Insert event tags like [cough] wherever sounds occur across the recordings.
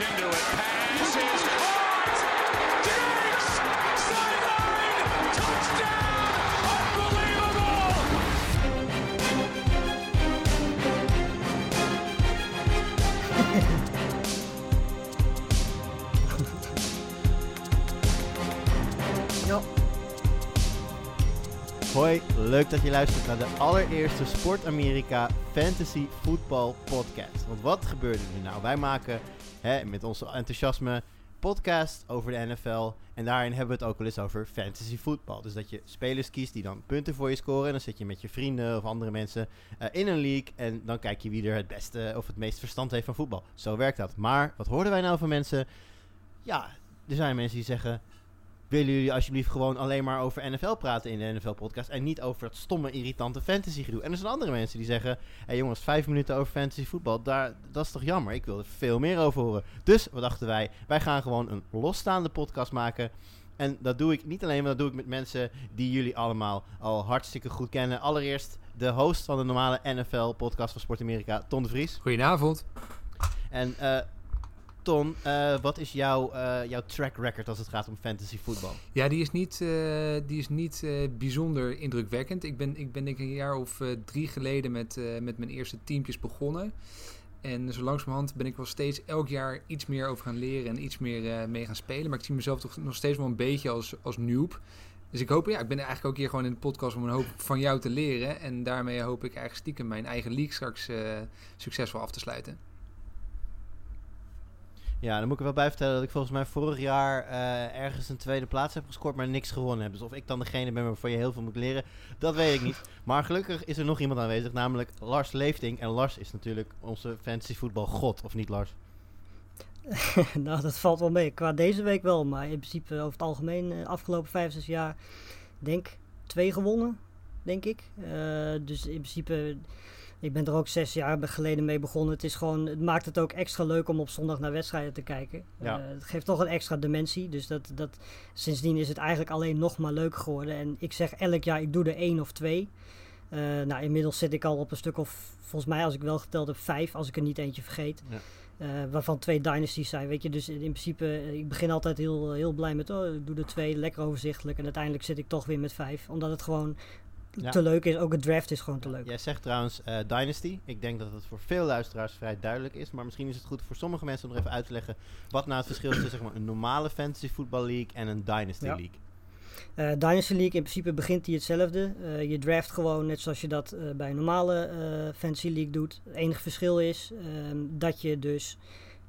into it. Pass leuk dat je luistert naar de allereerste Sport Amerika Fantasy Football Podcast. Want wat gebeurde er nou? Wij maken hè, met onze enthousiasme podcast over de NFL. En daarin hebben we het ook wel eens over fantasy football. Dus dat je spelers kiest die dan punten voor je scoren. En dan zit je met je vrienden of andere mensen eh, in een league. En dan kijk je wie er het beste of het meest verstand heeft van voetbal. Zo werkt dat. Maar wat hoorden wij nou van mensen? Ja, er zijn mensen die zeggen willen jullie alsjeblieft gewoon alleen maar over NFL praten in de NFL-podcast en niet over dat stomme, irritante fantasy-gedoe. En er zijn andere mensen die zeggen, hé hey jongens, vijf minuten over fantasy voetbal, daar, dat is toch jammer, ik wil er veel meer over horen. Dus, wat dachten wij, wij gaan gewoon een losstaande podcast maken. En dat doe ik niet alleen, maar dat doe ik met mensen die jullie allemaal al hartstikke goed kennen. Allereerst de host van de normale NFL-podcast van Sport Amerika, Ton de Vries. Goedenavond. En eh Ton, eh, wat is jouw, eh, jouw track record als het gaat om fantasy voetbal? Ja, die is niet, eh, die is niet bijzonder indrukwekkend. Ik ben, ik ben denk ik een jaar of drie geleden met, met mijn eerste teampjes begonnen. En zo langzamerhand ben ik wel steeds elk jaar iets meer over gaan leren en iets meer mee gaan spelen. Maar ik zie mezelf toch nog steeds wel een beetje als, als noob. Dus ik hoop, ja, ik ben eigenlijk ook hier gewoon in de podcast om een hoop van jou te leren. En daarmee hoop ik eigenlijk stiekem mijn eigen league straks succesvol af te sluiten. Ja, dan moet ik er wel bij vertellen dat ik volgens mij vorig jaar eh, ergens een tweede plaats heb gescoord, maar niks gewonnen heb. Dus of ik dan degene ben waarvan je heel veel moet leren, dat weet ik niet. [laughs] Maar gelukkig is er nog iemand aanwezig, namelijk Lars Leefting. En Lars is natuurlijk onze fantasy voetbal god, of niet Lars? [laughs] nou, dat valt wel mee. Qua deze week wel, maar in principe over het algemeen, eh, afgelopen vijf, zes jaar, denk twee gewonnen, denk ik. Eh, dus in principe, ik ben er ook zes jaar geleden mee begonnen. Het, is gewoon, het maakt het ook extra leuk om op zondag naar wedstrijden te kijken. Ja. Eh, het geeft toch een extra dimensie. Dus dat, dat, sindsdien is het eigenlijk alleen nog maar leuk geworden. En ik zeg elk jaar, ik doe er één of twee. Eh, nou, inmiddels zit ik al op een stuk of, volgens mij als ik wel geteld heb, vijf, als ik er niet eentje vergeet. Ja. Eh, waarvan twee dynasties zijn, weet je. Dus in principe, ik begin altijd heel, heel blij met, oh, ik doe er twee, lekker overzichtelijk. En uiteindelijk zit ik toch weer met vijf, omdat het gewoon Ja. te leuk is. Ook het draft is gewoon te leuk. Jij zegt trouwens eh, Dynasty. Ik denk dat het voor veel luisteraars vrij duidelijk is. Maar misschien is het goed voor sommige mensen om nog even uit te leggen wat nou het verschil is tussen zeg maar, een normale fantasy voetbal league en een Dynasty Ja. league. Eh, Dynasty League, in principe begint die hetzelfde. Eh, je draft gewoon net zoals je dat bij een normale Fantasy League doet. Het enige verschil is ehm, dat je dus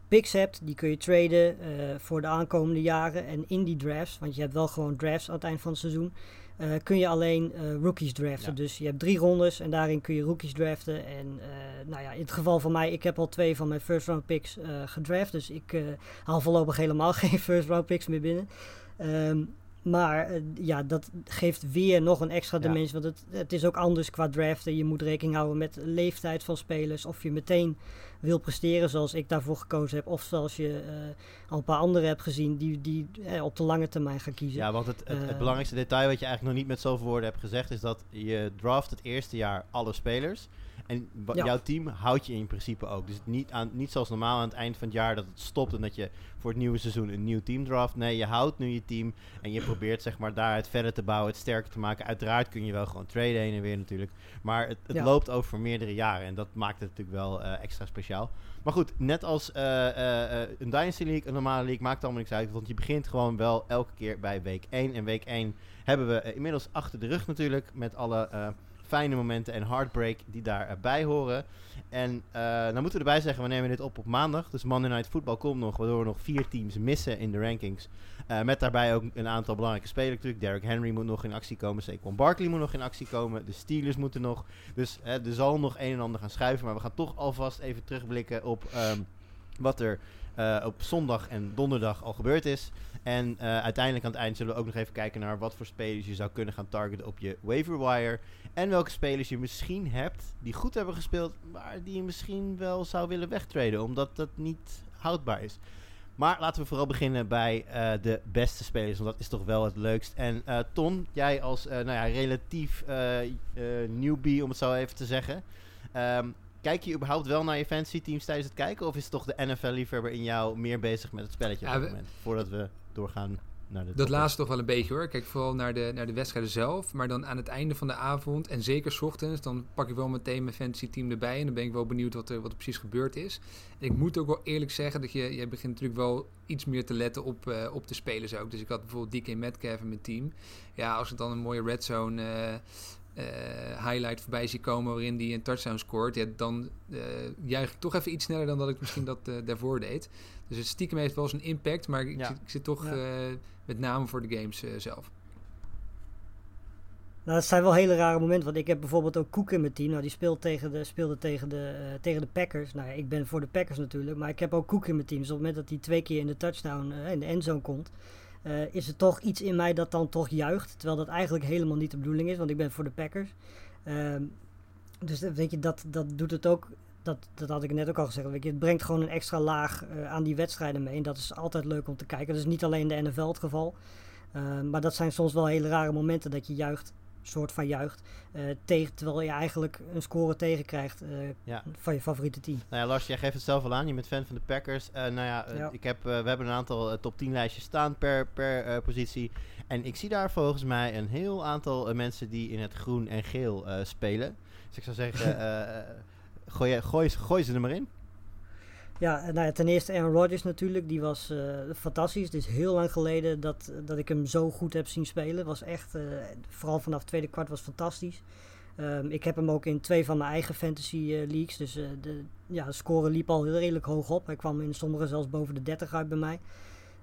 picks hebt. Die kun je traden voor de aankomende jaren. En in die drafts, want je hebt wel gewoon drafts aan het eind van het seizoen. Eh, kun je alleen eh, rookies draften. Ja. Dus je hebt drie rondes en daarin kun je rookies draften. En eh, nou ja, in het geval van mij, ik heb al twee van mijn first round picks gedraft. Dus ik haal voorlopig helemaal [laughs] geen first round picks meer binnen. Ehm, maar ja, dat geeft weer nog een extra Ja. dimensie. Want het, het is ook anders qua draften. Je moet rekening houden met de leeftijd van spelers. Of je meteen wil presteren zoals ik daarvoor gekozen heb. Of zoals je eh, al een paar anderen hebt gezien die, die eh, op de lange termijn gaan kiezen. Ja, want het, het, het Eh, belangrijkste detail wat je eigenlijk nog niet met zoveel woorden hebt gezegd, is dat je draft het eerste jaar alle spelers. En Ja. jouw team houdt je in principe ook. Dus niet, aan, niet zoals normaal aan het eind van het jaar dat het stopt en dat je voor het nieuwe seizoen een nieuw team draft. Nee, je houdt nu je team en je probeert zeg maar daaruit verder te bouwen, het sterker te maken. Uiteraard kun je wel gewoon traden heen en weer natuurlijk. Maar het, het Ja. loopt over meerdere jaren en dat maakt het natuurlijk wel eh, extra speciaal. Maar goed, net als eh, eh, een Dynasty League, een normale league, maakt allemaal niks uit. Want je begint gewoon wel elke keer bij week 1. En week 1 hebben we inmiddels achter de rug natuurlijk. Met alle fijne momenten en heartbreak die daarbij horen. En eh nou moeten we erbij zeggen, we nemen dit op op maandag. Dus Monday Night Football komt nog, waardoor we nog vier teams missen in de rankings. Eh, met daarbij ook een aantal belangrijke spelers natuurlijk. Derrick Henry moet nog in actie komen. Saquon Barkley moet nog in actie komen. De Steelers moeten nog. Dus eh, er zal nog een en ander gaan schuiven. Maar we gaan toch alvast even terugblikken op ehm, wat er eh, op zondag en donderdag al gebeurd is. En eh, uiteindelijk aan het eind zullen we ook nog even kijken naar wat voor spelers je zou kunnen gaan targeten op je waiver wire. En welke spelers je misschien hebt die goed hebben gespeeld, maar die je misschien wel zou willen wegtraden, omdat dat niet houdbaar is. Maar laten we vooral beginnen bij eh, de beste spelers, want dat is toch wel het leukst. En eh, Ton, jij als nou ja, relatief newbie, om het zo even te zeggen. ehm, kijk je überhaupt wel naar je fantasy teams tijdens het kijken? Of is toch de NFL-liefhebber in jou meer bezig met het spelletje op Ja, dit we- moment? Voordat we doorgaan naar de Dat laatste toch wel een beetje hoor. Kijk vooral naar de, naar de wedstrijden zelf. Maar dan aan het einde van de avond en zeker 's ochtends, dan pak ik wel meteen mijn fantasy team erbij. En dan ben ik wel benieuwd wat er, wat er precies gebeurd is. En ik moet ook wel eerlijk zeggen dat je, jij begint natuurlijk wel iets meer te letten op, eh, op de spelers ook. Dus ik had bijvoorbeeld DK Metcalf in mijn team. Ja, als ik dan een mooie red zone eh, eh, highlight voorbij zie komen waarin die een touchdown scoort, ja, dan eh, juich ik toch even iets sneller dan dat ik misschien dat daarvoor deed. Dus het stiekem heeft wel zijn impact, maar ik, Ja. zit, ik zit toch Ja. eh, met name voor de games eh, zelf. Nou, dat zijn wel hele rare momenten. Want ik heb bijvoorbeeld ook Cook in mijn team. Nou, die speelt tegen de, speelde tegen de, eh, tegen de Packers. Nou ja, ik ben voor de Packers natuurlijk. Maar ik heb ook Cook in mijn team. Dus op het moment dat hij twee keer in de touchdown, eh, in de endzone komt... eh, is er toch iets in mij dat dan toch juicht. Terwijl dat eigenlijk helemaal niet de bedoeling is. Want ik ben voor de Packers. Ehm, dus weet je, dat, dat doet het ook... Dat, dat had ik net ook al gezegd. Het brengt gewoon een extra laag eh, aan die wedstrijden mee. En dat is altijd leuk om te kijken. Dat is niet alleen in de NFL het geval. Ehm, maar dat zijn soms wel hele rare momenten dat je juicht soort van juicht. eh, tegen, terwijl je eigenlijk een score tegenkrijgt eh Ja. van je favoriete team. Nou ja, Lars, jij geeft het zelf al aan. Je bent fan van de Packers. Eh, nou ja, eh, Ja. Ik heb, eh, we hebben een aantal eh, top 10 lijstjes staan per, per eh, positie. En ik zie daar volgens mij een heel aantal eh, mensen die in het groen en geel eh, spelen. Dus ik zou zeggen, [laughs] eh, eh, gooi, gooi, gooi ze er maar in. Ja, eh, nou ja, ten eerste Aaron Rodgers natuurlijk. Die was eh, fantastisch. Het is heel lang geleden dat, dat ik hem zo goed heb zien spelen. Was echt, eh, vooral vanaf het tweede kwart was fantastisch. Ehm, ik heb hem ook in twee van mijn eigen fantasy leagues. Dus de, ja, score liep al redelijk hoog op. Hij kwam in sommige zelfs boven de 30 uit bij mij.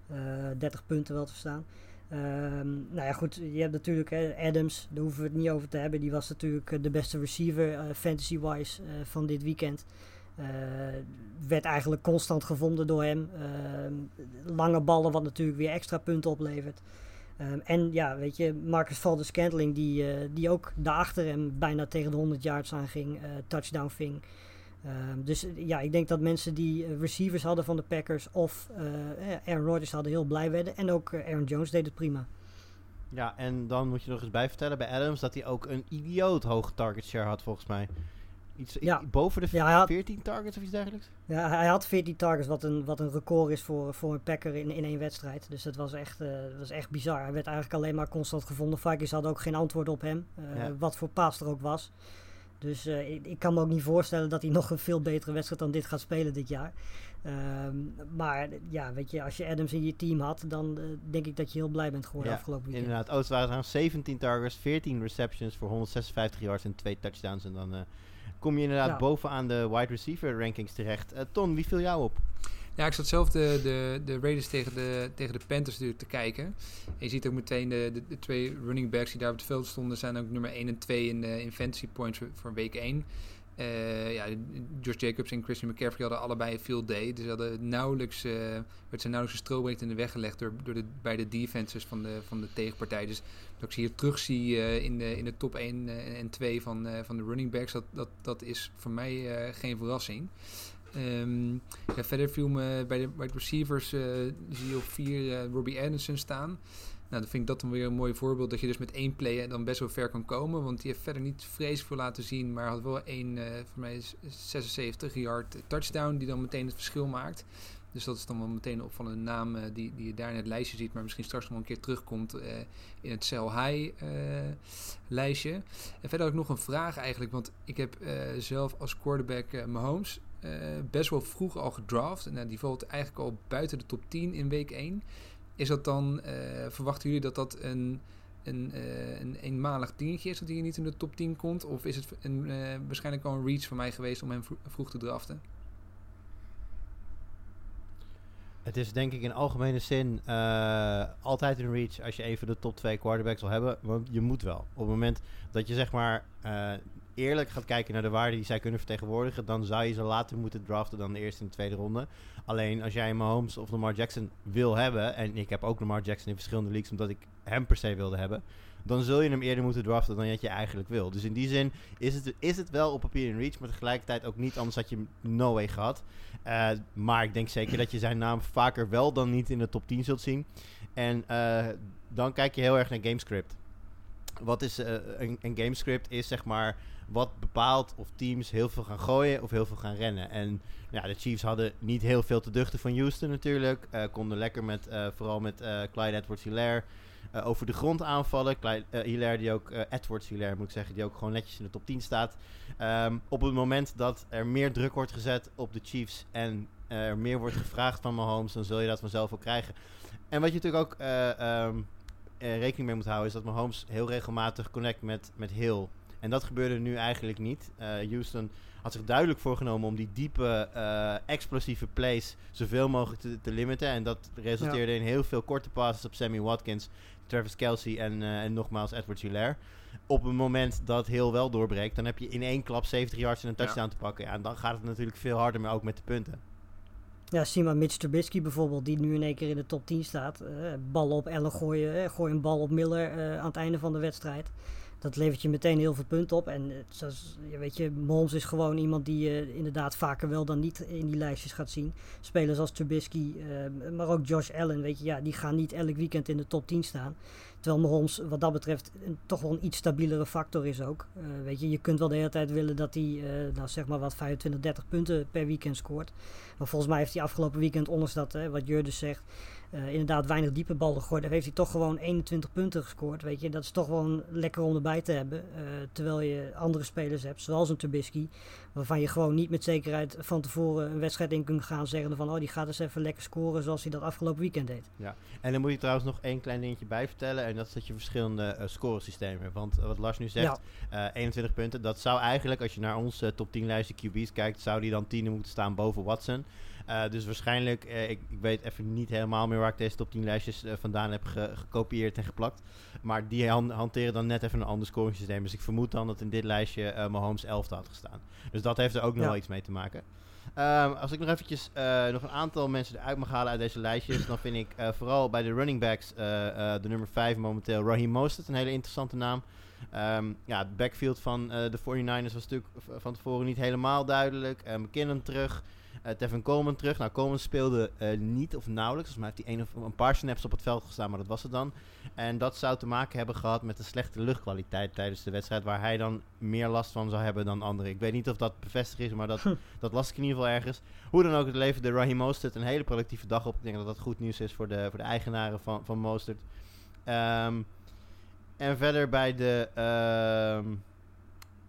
Eh 30 punten wel te staan. Ehm, nou ja, goed. Je hebt natuurlijk hè, Adams. Daar hoeven we het niet over te hebben. Die was natuurlijk eh, de beste receiver eh, fantasy-wise eh, van dit weekend. Eh, werd eigenlijk constant gevonden door hem. Ehm, lange ballen, wat natuurlijk weer extra punten oplevert. Ehm, en ja, weet je, Marcus Valdes Scantling, die, die ook daarachter hem bijna tegen de 100 yards aan ging, touchdown ving. Ehm, dus eh, ja, ik denk dat mensen die eh, receivers hadden van de Packers of eh, Aaron Rodgers hadden heel blij werden. En ook Aaron Jones deed het prima. Ja, en dan moet je nog eens bij vertellen bij Adams dat hij ook een idioot hoge target share had volgens mij. Iets Ja. boven de Ja, hij had- 14 targets of iets dergelijks. Ja, hij had 14 targets, wat een, wat een record is voor, voor een Packer in, in één wedstrijd. Dus dat was, echt, dat was echt bizar. Hij werd eigenlijk alleen maar constant gevonden. Vikings hadden ook geen antwoord op hem, Ja. wat voor paas er ook was. Dus eh, ik, ik kan me ook niet voorstellen dat hij nog een veel betere wedstrijd dan dit gaat spelen dit jaar. Ehm, maar ja, weet je, als je Adams in je team had, dan eh, denk ik dat je heel blij bent geworden Ja, afgelopen weekend. Inderdaad, oh, het waren trouwens 17 targets, 14 receptions voor 156 yards en 2 touchdowns. En dan eh, kom je inderdaad Ja. bovenaan de wide receiver rankings terecht. Ton, wie viel jou op? Ja, ik zat zelf de, de, de Raiders tegen de, tegen de Panthers natuurlijk te kijken. En je ziet ook meteen de, de, de twee running backs die daar op het veld stonden, zijn ook nummer 1 en 2 in, de in fantasy points voor, week 1. Eh, ja, Josh Jacobs en Christian McCaffrey hadden allebei een field day. Dus hadden nauwelijks, eh werd ze nauwelijks een strobreed in de weg gelegd door, door de beide defenses van de, van de tegenpartij. Dus dat ik ze hier terug zie eh, in, de, in de top 1 eh, en 2 van, eh, van de running backs, dat, dat, dat is voor mij eh, geen verrassing. Ehm, ja, verder viel me bij de wide receivers, eh, zie je op 4 Robbie Anderson staan. Nou, dan vind ik dat dan weer een mooi voorbeeld dat je dus met één play dan best wel ver kan komen. Want die heeft verder niet vreselijk veel laten zien, maar had wel één, eh voor mij is 76 yard touchdown die dan meteen het verschil maakt. Dus dat is dan wel meteen een opvallende naam eh, die, die je daar in het lijstje ziet, maar misschien straks nog een keer terugkomt eh, in het Sell High eh, lijstje. En verder had ik nog een vraag eigenlijk, want ik heb eh, zelf als quarterback eh, Mahomes eh, best wel vroeg al gedraft. En nou, die valt eigenlijk al buiten de top 10 in week 1. Is dat dan, eh, verwachten jullie dat dat een, een, eh, een eenmalig dingetje is dat hij niet in de top 10 komt? Of is het een, eh, waarschijnlijk al een reach voor mij geweest om hem vro- vroeg te draften? Het is denk ik in algemene zin eh, altijd een reach als je een van de top twee quarterbacks wil hebben. Want je moet wel. Op het moment dat je zeg maar eh, eerlijk gaat kijken naar de waarde die zij kunnen vertegenwoordigen, dan zou je ze later moeten draften dan de eerste en de tweede ronde. Alleen als jij Mahomes of Lamar Jackson wil hebben, en ik heb ook Lamar Jackson in verschillende leagues omdat ik hem per se wilde hebben, dan zul je hem eerder moeten draften dan dat je eigenlijk wil. Dus in die zin is het, is het wel op papier een reach, maar tegelijkertijd ook niet, anders had je no way gehad. Eh, maar ik denk zeker dat je zijn naam vaker wel dan niet in de top 10 zult zien. En eh, dan kijk je heel erg naar gamescript. wat is eh, een, een gamescript is zeg maar wat bepaalt of teams heel veel gaan gooien of heel veel gaan rennen. En ja, de Chiefs hadden niet heel veel te duchten van Houston natuurlijk. Eh, konden lekker met, eh, vooral met eh, Clyde Edwards-Hilaire over de grond aanvallen. Clyde, Hilaire die ook, Edwards-Hilaire moet ik zeggen, die ook gewoon netjes in de top 10 staat. Ehm, op het moment dat er meer druk wordt gezet op de Chiefs en er meer wordt gevraagd van Mahomes, dan zul je dat vanzelf ook krijgen. En wat je natuurlijk ook eh, ehm, eh, rekening mee moet houden, is dat Mahomes heel regelmatig connect met, met Hill. En dat gebeurde nu eigenlijk niet. Eh, Houston had zich duidelijk voorgenomen om die diepe, eh, explosieve plays zoveel mogelijk te, te limiten. En dat resulteerde in heel veel korte passes op Sammy Watkins, Travis Kelsey en, eh, en nogmaals Edward Hilaire. Op het moment dat Hill wel doorbreekt, dan heb je in één klap 70 yards en een Ja. touchdown te pakken. Ja, en dan gaat het natuurlijk veel harder, maar ook met de punten. Ja, zie maar Mitch Trubisky bijvoorbeeld, die nu in één keer in de top 10 staat. Eh ballen op Allen gooien, gooi een bal op Miller eh, aan het einde van de wedstrijd. Dat levert je meteen heel veel punten op. En eh, zoals, weet je, Mahomes is gewoon iemand die je inderdaad vaker wel dan niet in die lijstjes gaat zien. Spelers als Trubisky, eh, maar ook Josh Allen, weet je, ja, die gaan niet elk weekend in de top 10 staan. Terwijl Mahomes wat dat betreft een, toch wel een iets stabielere factor is ook. Eh, weet je, je kunt wel de hele tijd willen dat hij, eh, nou zeg maar wat, 25, 30 punten per weekend scoort. Maar volgens mij heeft hij afgelopen weekend, ondanks dat, hè, wat Jur dus zegt, eh, inderdaad weinig diepe ballen gegooid. Daar heeft hij toch gewoon 21 punten gescoord. Weet je, dat is toch gewoon lekker om erbij te hebben. Eh, terwijl je andere spelers hebt, zoals een Trubisky, waarvan je gewoon niet met zekerheid van tevoren een wedstrijd in kunt gaan zeggen van, oh die gaat eens even lekker scoren zoals hij dat afgelopen weekend deed. En dan moet je trouwens nog één klein dingetje bij vertellen. En dat is dat je verschillende eh scoresystemen hebt. Want wat Lars nu zegt, eh 21 punten. Dat zou eigenlijk, als je naar onze top 10 lijstje QB's kijkt, zou die dan tiende moeten staan boven Watson. Eh, dus waarschijnlijk, eh, ik, ik weet even niet helemaal meer waar ik deze top 10 lijstjes eh, vandaan heb ge- gekopieerd en geplakt. Maar die han- hanteren dan net even een ander scoringssysteem. Dus ik vermoed dan dat in dit lijstje Mahomes 11 had gestaan. Dus dat heeft er ook nog Ja. wel iets mee te maken. Ehm, als ik nog eventjes nog een aantal mensen eruit mag halen uit deze lijstjes, dan vind ik vooral bij de running backs de nummer 5 momenteel Raheem Mostert een hele interessante naam. Ehm, ja, het backfield van de 49ers was natuurlijk van tevoren niet helemaal duidelijk. McKinnon terug, eh Tevin Coleman terug. Nou, Coleman speelde eh, niet of nauwelijks. Volgens mij heeft hij een, of, een paar snaps op het veld gestaan, maar dat was het dan. En dat zou te maken hebben gehad met de slechte luchtkwaliteit tijdens de wedstrijd, waar hij dan meer last van zou hebben dan anderen. Ik weet niet of dat bevestigd is, maar dat, dat las ik in ieder geval ergens. Hoe dan ook, het leverde Raheem Mostert een hele productieve dag op. Ik denk dat dat goed nieuws is voor de, voor de eigenaren van, van Mostert. Ehm, en verder bij de, ehm,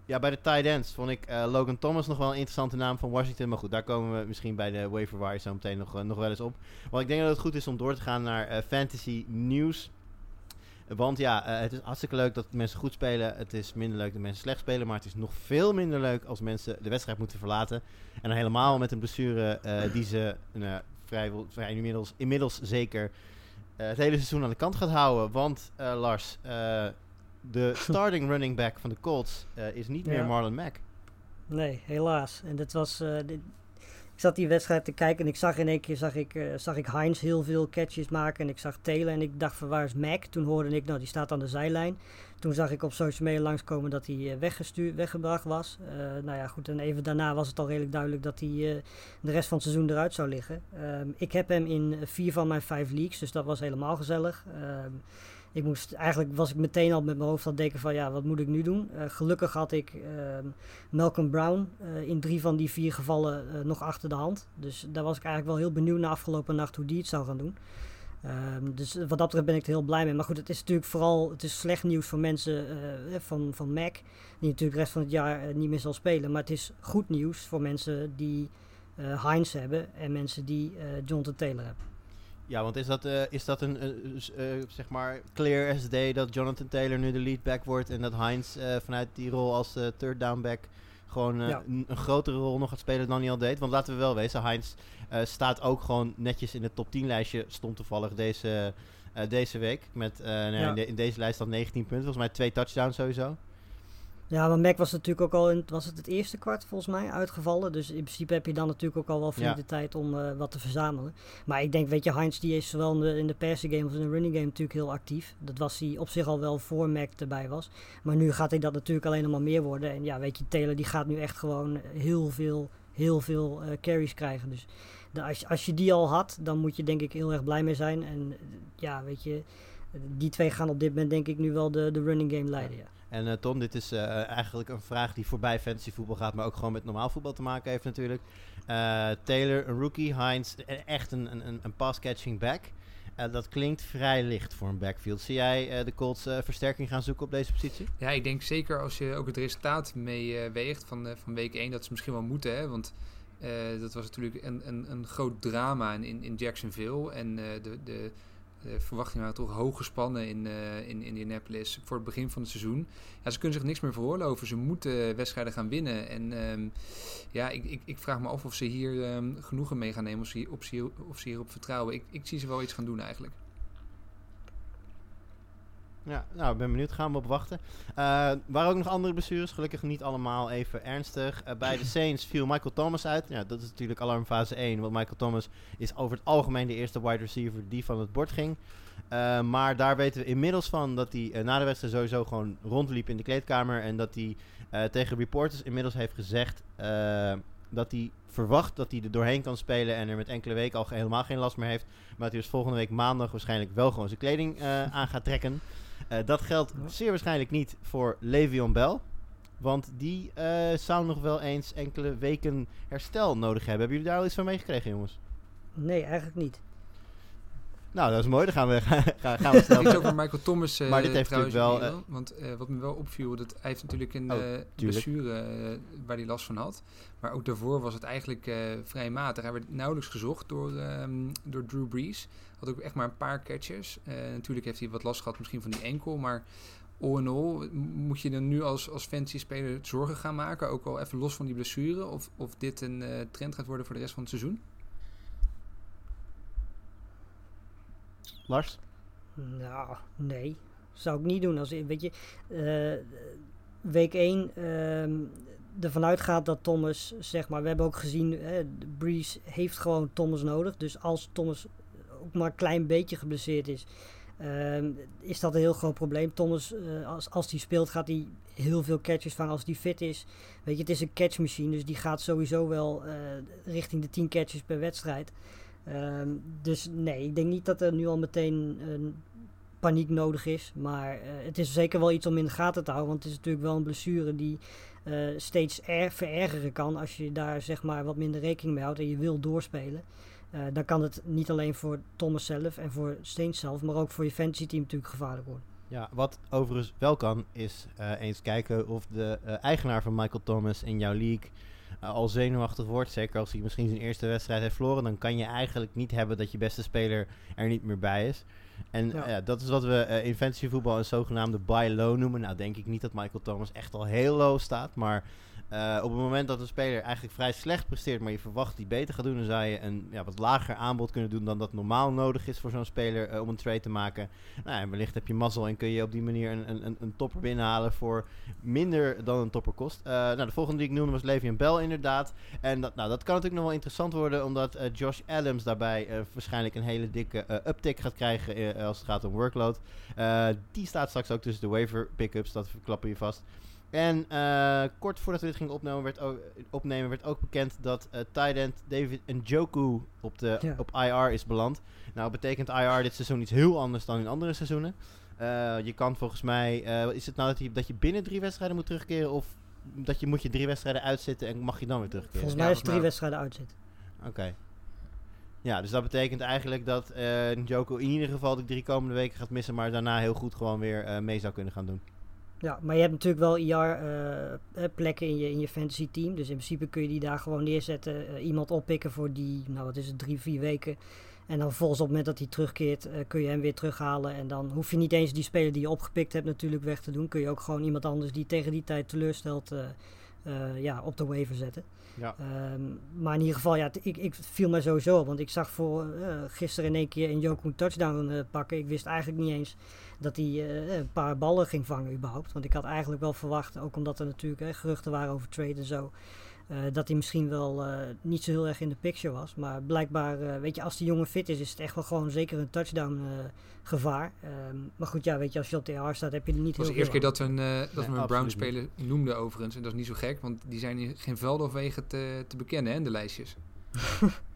ja, bij de tight ends vond ik eh, Logan Thomas nog wel een interessante naam van Washington. Maar goed, daar komen we misschien bij de waiver wire zo meteen nog, eh, nog wel eens op. Want ik denk dat het goed is om door te gaan naar eh, fantasy nieuws. Want ja, het is hartstikke leuk dat mensen goed spelen. Het is minder leuk dat mensen slecht spelen. Maar het is nog veel minder leuk als mensen de wedstrijd moeten verlaten. En helemaal met een blessure die ze vrij, vrij inmiddels, inmiddels zeker het hele seizoen aan de kant gaat houden. Want Lars, de [laughs] starting running back van de Colts eh, is niet Ja. meer Marlon Mack. Nee, helaas. En dit was. eh, dit- ik zat die wedstrijd te kijken en ik zag in één keer zag ik, eh, zag ik Heinz heel veel catches maken. En ik zag Taylor en ik dacht van waar is Mac? Toen hoorde ik, nou die staat aan de zijlijn. Toen zag ik op social media langskomen dat hij weggestuurd, weggebracht was. Nou ja, goed. En even daarna was het al redelijk duidelijk dat hij de rest van het seizoen eruit zou liggen. Ehm, ik heb hem in vier van mijn vijf leagues, dus dat was helemaal gezellig. Ehm, ik moest, eigenlijk was ik meteen al met mijn hoofd aan het denken van ja, wat moet ik nu doen? Eh, gelukkig had ik ehm, Malcolm Brown eh, in drie van die vier gevallen eh, nog achter de hand. Dus daar was ik eigenlijk wel heel benieuwd naar afgelopen nacht hoe die het zou gaan doen. Ehm, dus wat dat betreft ben ik er heel blij mee. Maar goed, het is natuurlijk vooral het is slecht nieuws voor mensen van, van Mac. Die natuurlijk de rest van het jaar niet meer zal spelen. Maar het is goed nieuws voor mensen die Heinz hebben. En mensen die Jonathan Taylor hebben. Ja, want is dat, eh, is dat een, eh, zeg maar, clear as day dat Jonathan Taylor nu de lead back wordt en dat Heinz eh, vanuit die rol als third down back gewoon Ja. een, een grotere rol nog gaat spelen dan hij al deed? Want laten we wel wezen, Heinz staat ook gewoon netjes in het top 10 lijstje, stond toevallig deze, deze week. Met nou ja, Ja. in, de- in deze lijst dan 19 punten, volgens mij twee touchdowns sowieso. Ja, maar Mac was natuurlijk ook al in was het, het eerste kwart volgens mij uitgevallen. Dus in principe heb je dan natuurlijk ook al wel flink Ja. de tijd om eh, wat te verzamelen. Maar ik denk, weet je, Heinz die is zowel in de, in de passing game als in de running game natuurlijk heel actief. Dat was hij op zich al wel voor Mac erbij was. Maar nu gaat hij dat natuurlijk alleen nog maar meer worden. En ja, weet je, Taylor die gaat nu echt gewoon heel veel, heel veel eh, carries krijgen. Dus de- als, je- als je die al had, dan moet je denk ik heel erg blij mee zijn. En ja, weet je, die twee gaan op dit moment denk ik nu wel de, de running game leiden. Ja. En uh, Tom, dit is uh, eigenlijk een vraag die voorbij fantasy voetbal gaat, maar ook gewoon met normaal voetbal te maken heeft natuurlijk. Uh, Taylor, een rookie, Heinz, echt een, een, een pass-catching back. dat klinkt vrij licht voor een backfield. Zie jij de Colts versterking gaan zoeken op deze positie? Ja, ik denk zeker als je ook het resultaat meeweegt van, van week 1, dat ze misschien wel moeten. Hè? Want dat was natuurlijk een, een, een groot drama in, in Jacksonville. En de, de de verwachtingen waren toch hoog gespannen in, uh, in Indianapolis voor het begin van het seizoen. Ja, ze kunnen zich niks meer veroorloven. Ze moeten wedstrijden gaan winnen. En um, ja, ik, ik, ik, vraag me af of ze hier um, genoegen mee gaan nemen. Of ze, ze, of ze hierop vertrouwen. Ik, ik zie ze wel iets gaan doen eigenlijk. Ja, nou, ik ben benieuwd. Gaan we op wachten. Uh, waren ook nog andere blessures. Gelukkig niet allemaal even ernstig. Uh, bij de [clears throat] Saints viel Michael Thomas uit. Ja, dat is natuurlijk alarmfase 1. Want Michael Thomas is over het algemeen de eerste wide receiver die van het bord ging. Uh, maar daar weten we inmiddels van dat hij na de wedstrijd sowieso gewoon rondliep in de kleedkamer. En dat hij tegen reporters inmiddels heeft gezegd dat hij verwacht dat hij er doorheen kan spelen en er met enkele weken al helemaal geen last meer heeft. Maar dat hij dus volgende week maandag waarschijnlijk wel gewoon zijn kleding aan gaat trekken. Uh, dat geldt zeer waarschijnlijk niet voor Le'Veon Bell. Want die uh, zou nog wel eens enkele weken herstel nodig hebben. Hebben jullie daar al iets van meegekregen, jongens? Nee, eigenlijk niet. Nou, dat is mooi. Dan gaan we, [laughs] gaan, gaan we snel. Iets over Michael Thomas. Uh, maar dit heeft natuurlijk wel. Uh, want uh, wat me wel opviel, dat hij heeft natuurlijk een oh, blessure waar hij last van had. Maar ook daarvoor was het eigenlijk vrij matig. Hij werd nauwelijks gezocht door, um, door Drew Brees. Had ook echt maar een paar catches. natuurlijk heeft hij wat last gehad misschien van die enkel, maar all in all, moet je dan nu als, als fantasy-speler zorgen gaan maken, ook al even los van die blessure, of, of dit een trend gaat worden voor de rest van het seizoen? Lars? Nou, nee. Zou ik niet doen. Als, weet je, uh, week 1 uh, ervan uitgaat dat Thomas, zeg maar, we hebben ook gezien, uh, Breeze heeft gewoon Thomas nodig. Dus als Thomas ook maar een klein beetje geblesseerd is, uh, is dat een heel groot probleem. Thomas, uh, als, als die speelt, gaat hij heel veel catches vangen als die fit is. Weet je, het is een catchmachine, dus die gaat sowieso wel uh, richting de 10 catches per wedstrijd. Um, dus nee, ik denk niet dat er nu al meteen een paniek nodig is. Maar uh, het is zeker wel iets om in de gaten te houden. Want het is natuurlijk wel een blessure die uh, steeds er verergeren kan. Als je daar zeg maar wat minder rekening mee houdt en je wil doorspelen. Uh, dan kan het niet alleen voor Thomas zelf en voor Steens zelf, maar ook voor je fantasy team natuurlijk gevaarlijk worden. Ja, wat overigens wel kan, is eens kijken of de eigenaar van Michael Thomas in jouw league uh, al zenuwachtig wordt. Zeker als hij misschien zijn eerste wedstrijd heeft verloren. Dan kan je eigenlijk niet hebben dat je beste speler er niet meer bij is. En ja. Dat is wat we uh, in fantasy voetbal een zogenaamde buy low noemen. Nou denk ik niet dat Michael Thomas echt al heel low staat. Maar uh, op het moment dat een speler eigenlijk vrij slecht presteert, maar je verwacht die beter gaat doen, dan zou je een ja, wat lager aanbod kunnen doen dan dat normaal nodig is voor zo'n speler uh, om een trade te maken. Nou, en wellicht heb je mazzel en kun je op die manier een, een, een topper binnenhalen voor minder dan een topper kost. Uh, nou, de volgende die ik noemde was Le'Veon Bell inderdaad. En dat, nou, dat kan natuurlijk nog wel interessant worden, omdat Josh Adams daarbij waarschijnlijk een hele dikke uptick gaat krijgen als het gaat om workload. die staat straks ook tussen de waiver pickups, dat verklappen je vast. En uh, kort voordat we dit gingen opnemen werd ook, opnemen, werd ook bekend dat uh, tight end David Njoku op, de, ja. op IR is beland. Nou betekent IR dit seizoen iets heel anders dan in andere seizoenen. Uh, je kan volgens mij, is het nou dat je, dat je binnen drie wedstrijden moet terugkeren of dat je moet je drie wedstrijden uitzitten en mag je dan weer terugkeren? Volgens mij is het drie wedstrijden uitzitten. Oké. Okay. Ja, dus dat betekent eigenlijk dat Njoku in ieder geval de drie komende weken gaat missen, maar daarna heel goed gewoon weer mee zou kunnen gaan doen. Ja, maar je hebt natuurlijk wel IR-plekken uh, in, je, in je fantasy team. Dus in principe kun je die daar gewoon neerzetten. Uh, iemand oppikken voor die, nou wat is het, drie, vier weken. En dan vervolgens op het moment dat hij terugkeert, uh, kun je hem weer terughalen. En dan hoef je niet eens die speler die je opgepikt hebt natuurlijk weg te doen. Kun je ook gewoon iemand anders die tegen die tijd teleurstelt, ja, op de waiver zetten. Ja. Um, maar in ieder geval, ja, ik, ik viel mij sowieso op. Want ik zag voor gisteren in één keer een Joku touchdown pakken. Ik wist eigenlijk niet eens dat hij uh, een paar ballen ging vangen überhaupt. Want ik had eigenlijk wel verwacht, ook omdat er natuurlijk geruchten waren over trade en zo, dat hij misschien wel uh, niet zo heel erg in de picture was. Maar blijkbaar, weet je, als die jongen fit is, is het echt wel gewoon zeker een touchdown gevaar. Um, maar goed, ja, weet je, als je op de AR staat, heb je er niet heel veel Het was de eerste keer dat we een, dat we een Brown-speler noemden overigens. En dat is niet zo gek, want die zijn in geen velden of wegen te, te bekennen, hè, de lijstjes. [laughs]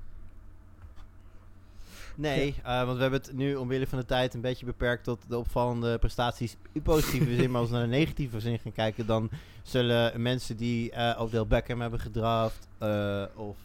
Nee, eh, want we hebben het nu omwille van de tijd een beetje beperkt tot de opvallende prestaties in positieve zin. Maar als we naar de negatieve zin gaan kijken, dan zullen mensen die eh Odell Beckham hebben gedraft, eh, of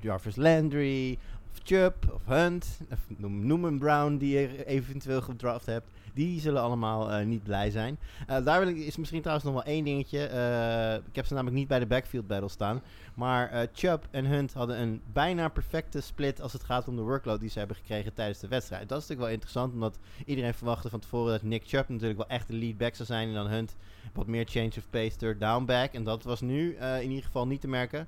Jarvis Landry, of Chubb, of Hunt, of noem, noem een Brown die je eventueel gedraft hebt, die zullen allemaal eh, niet blij zijn. Eh, daar wil ik, is misschien trouwens nog wel één dingetje. Eh, ik heb ze namelijk niet bij de backfield battle staan. Maar Chubb en Hunt hadden een bijna perfecte split als het gaat om de workload die ze hebben gekregen tijdens de wedstrijd. Dat is natuurlijk wel interessant, omdat iedereen verwachtte van tevoren dat Nick Chubb natuurlijk wel echt de lead back zou zijn. En dan Hunt wat meer change of pace, third down back. En dat was nu in ieder geval niet te merken.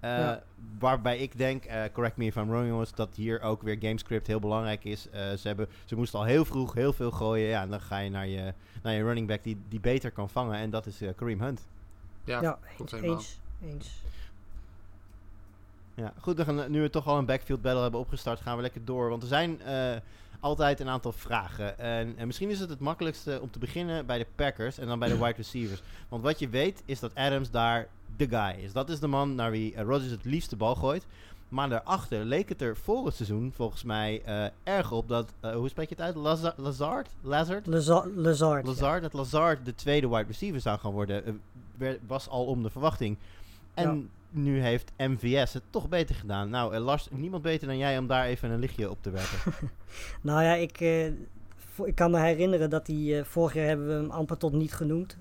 Eh, Ja. Waarbij ik denk, eh, correct me if I'm wrong jongens, dat hier ook weer gamescript heel belangrijk is. Eh, ze, hebben, ze moesten al heel vroeg heel veel gooien. Ja, en dan ga je naar je, naar je running back die, die beter kan vangen. En dat is eh, Kareem Hunt. Ja, Ja, klopt helemaal. eens. eens. Ja, goed, dan gaan, nu we toch al een backfield battle hebben opgestart, gaan we lekker door. Want er zijn eh, altijd een aantal vragen. En, en misschien is het het makkelijkste om te beginnen bij de Packers en dan bij de wide receivers. Want wat je weet is dat Adams daar de guy is. Dat is de man naar wie uh, Rodgers het liefst de bal gooit. Maar daarachter leek het er voor het seizoen volgens mij uh, erg op dat, uh, hoe spreek je het uit? Lazard? Lazard? Lazard? Lazard. Lazard, ja. Dat Lazard de tweede wide receiver zou gaan worden, was al om de verwachting. En ja nu heeft MVS het toch beter gedaan. Nou, Lars, niemand beter dan jij om daar even een lichtje op te werpen. [laughs] nou ja, ik, ik kan me herinneren dat hij, vorig jaar hebben we hem amper tot niet genoemd.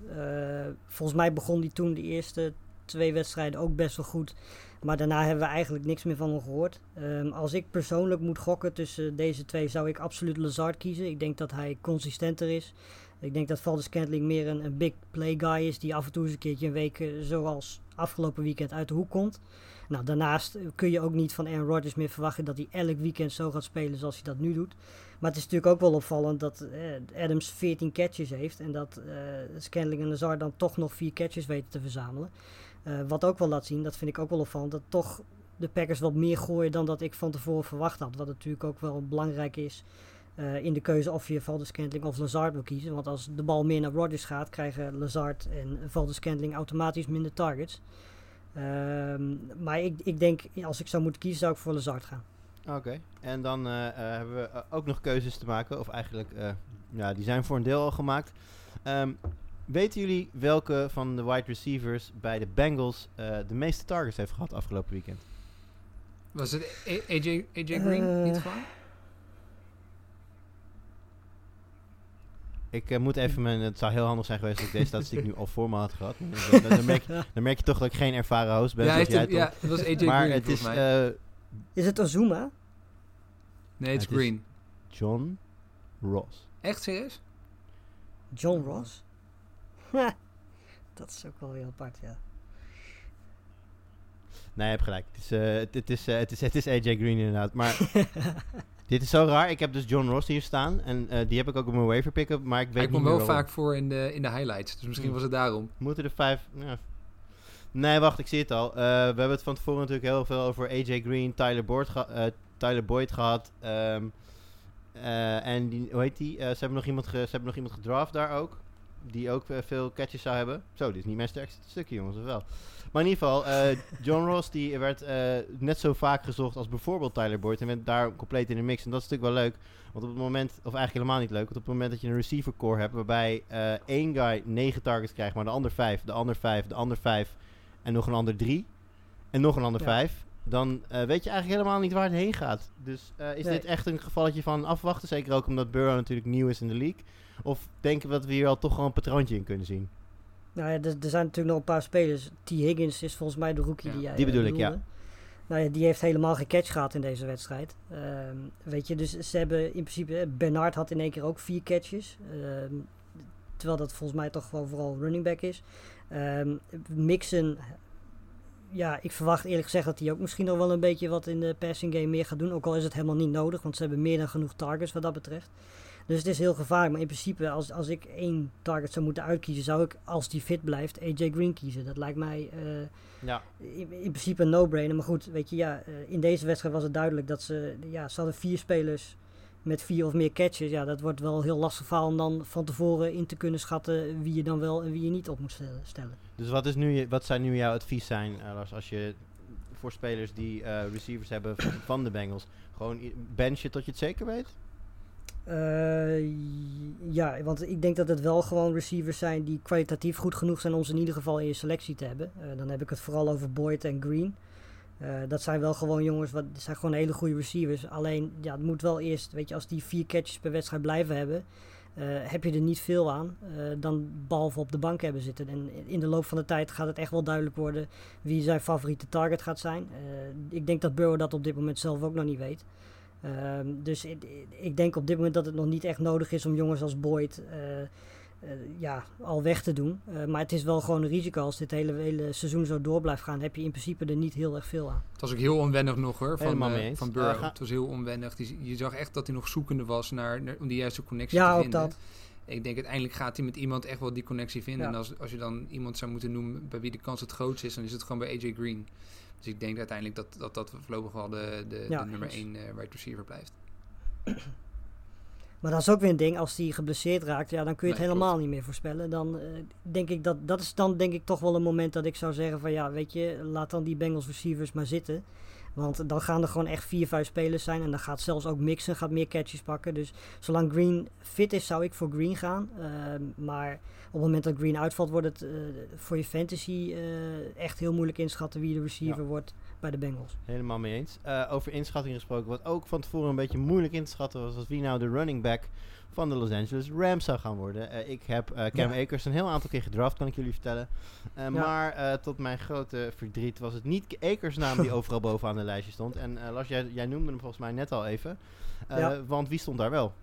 Volgens mij begon hij toen de eerste twee wedstrijden ook best wel goed. Maar daarna hebben we eigenlijk niks meer van hem gehoord. Um, als ik persoonlijk moet gokken tussen deze twee, zou ik absoluut Lazard kiezen. Ik denk dat hij consistenter is. Ik denk dat Valdez Scantling meer een, een big play guy is die af en toe eens een keertje een week uh, zoals afgelopen weekend uit de hoek komt. Nou, daarnaast kun je ook niet van Aaron Rodgers meer verwachten dat hij elk weekend zo gaat spelen zoals hij dat nu doet. Maar het is natuurlijk ook wel opvallend dat uh, Adams 14 catches heeft en dat uh, Scantling en Lazard dan toch nog 4 catches weten te verzamelen. Uh, wat ook wel laat zien, dat vind ik ook wel opvallend, dat toch de Packers wat meer gooien dan dat ik van tevoren verwacht had. Wat natuurlijk ook wel belangrijk is uh, in de keuze of je Valdez Scantling of Lazard wil kiezen. Want als de bal meer naar Rodgers gaat, krijgen Lazard en Valdez Scantling automatisch minder targets. Um, maar ik, ik denk, als ik zou moeten kiezen, zou ik voor Lazard gaan. Oké, en dan uh, hebben we ook nog keuzes te maken. Of eigenlijk, ja, die zijn voor een deel al gemaakt. Um, weten jullie welke van de wide receivers bij de Bengals de meeste targets heeft gehad afgelopen weekend? Was het AJ, AJ Green niet gewoon? Ik uh, moet even mijn. Het zou heel handig zijn geweest als ik deze statistiek nu al voor me had gehad. Dan, [laughs] dan, dan, merk, dan, merk, je toch dat ik geen ervaren host ben. Ja, jij het, ja dat was AJ maar Green. het is. Uh, is het Ozuma? Nee, het is Green. John Ross. Echt serieus? John Ross? [laughs] dat is ook wel heel apart, ja. Nee, je hebt gelijk. Het is, uh, het, het, is, het, is, het is AJ Green inderdaad. Maar [laughs] dit is zo raar. Ik heb dus John Ross hier staan. En uh, die heb ik ook op mijn waiver pick-up. Maar ik weet ik niet wel waarom. vaak voor in de, in de highlights. Dus misschien hmm. was het daarom. Moeten er vijf... Ja. Nee, wacht. Ik zie het al. Uh, we hebben het van tevoren natuurlijk heel veel over AJ Green, Tyler, Boyd, ge Tyler Boyd gehad. Um, en die, hoe heet die? ze, hebben nog iemand ge, ze hebben nog iemand gedraft daar ook. Die ook veel catches zou hebben. Zo, dit is niet mijn sterkste stukje, jongens. Of wel? Maar in ieder geval, uh, [laughs] John Ross die werd uh, net zo vaak gezocht als bijvoorbeeld Tyler Boyd. En werd daar compleet in de mix. En dat is natuurlijk wel leuk. Want op het moment, of eigenlijk helemaal niet leuk. Want op het moment dat je een receiver core hebt waarbij één guy negen targets krijgt, maar de ander vijf, de ander vijf, de ander vijf en nog een ander drie. En nog een ander ja. vijf. Dan uh, weet je eigenlijk helemaal niet waar het heen gaat. Dus is nee. dit echt een gevalletje van afwachten? Zeker ook omdat Burrow natuurlijk nieuw is in de league. Of denken we dat we hier al toch gewoon een patroontje in kunnen zien? Nou ja, er, er, zijn natuurlijk nog een paar spelers. T. Higgins is volgens mij de rookie ja. die jij Die bedoel uh, ik, ja. Nou ja, die heeft helemaal geen catch gehad in deze wedstrijd. Um, weet je, dus ze hebben in principe... Bernard had in één keer ook vier catches. Um, terwijl dat volgens mij toch gewoon vooral running back is. Um, Mixon... Ja, ik verwacht eerlijk gezegd dat hij ook misschien nog wel een beetje wat in de passing game meer gaat doen. Ook al is het helemaal niet nodig, want ze hebben meer dan genoeg targets wat dat betreft. Dus het is heel gevaarlijk. Maar in principe, als, als ik één target zou moeten uitkiezen, zou ik, als die fit blijft, AJ Green kiezen. Dat lijkt mij uh, ja. in, in, principe een no-brainer. Maar goed, weet je, ja, uh, in deze wedstrijd was het duidelijk dat ze, ja, ze hadden vier spelers met vier of meer catches. Ja, dat wordt wel heel lastig verhaal om dan van tevoren in te kunnen schatten wie je dan wel en wie je niet op moet stellen. Dus wat, is nu, wat zou nu jouw advies zijn, uh, Lars, als je voor spelers die uh, receivers hebben van, van de Bengals Gewoon benchen tot je het zeker weet? Eh, ja, want ik denk dat het wel gewoon receivers zijn die kwalitatief goed genoeg zijn om ze in ieder geval in je selectie te hebben. Eh, dan heb ik het vooral over Boyd en Green. Eh, dat zijn wel gewoon jongens, wat, dat zijn gewoon hele goede receivers. Alleen, ja, het moet wel eerst, weet je, als die vier catches per wedstrijd blijven hebben, heb je er niet veel aan. dan behalve op de bank hebben zitten. En in de loop van de tijd gaat het echt wel duidelijk worden wie zijn favoriete target gaat zijn. Ik denk dat Burrow dat op dit moment zelf ook nog niet weet. Ehm, dus ik, ik denk op dit moment dat het nog niet echt nodig is om jongens als Boyd eh, eh, ja, al weg te doen. Eh, maar het is wel gewoon een risico. Als dit hele, hele seizoen zo door blijft gaan, heb je in principe er niet heel erg veel aan. Het was ook heel onwennig nog hoor, van, van Burrow. Ga- Het was heel onwennig. Die- je zag echt dat hij nog zoekende was naar, naar- om die juiste connectie Ja, te ook vinden. dat. Ik denk uiteindelijk gaat hij met iemand echt wel die connectie vinden. Ja. En als, als je dan iemand zou moeten noemen bij wie de kans het grootst is, dan is het gewoon bij AJ Green. Dus ik denk uiteindelijk dat dat, dat voorlopig wel de, de, Ja, de nummer. 1 wide receiver blijft. Maar dat is ook weer een ding. Als die geblesseerd raakt, ja, dan kun je het Nee, helemaal niet meer voorspellen. Dan eh, denk ik dat dat is dan denk ik toch wel een moment dat ik zou zeggen van ja, weet je, laat dan die Bengals receivers maar zitten. Want dan gaan er gewoon echt vier, vijf spelers zijn. En dan gaat zelfs ook Mixon gaat meer catches pakken. Dus zolang Green fit is, zou ik voor Green gaan. Ehm, maar op het moment dat Green uitvalt, wordt het eh, voor je fantasy eh, echt heel moeilijk inschatten wie de receiver wordt bij de Bengals. Helemaal mee eens. Eh, over inschatting gesproken, wat ook van tevoren een beetje moeilijk in te schatten was, was wie nou de running back van de Los Angeles Rams zou gaan worden. Eh, ik heb eh, Cam Ja. Akers een heel aantal keer gedraft, kan ik jullie vertellen. Maar tot mijn grote verdriet was het niet Akers naam die [laughs] overal bovenaan de lijstje stond. En Lars, jij, jij noemde hem volgens mij net al even. Ja. Want wie stond daar wel?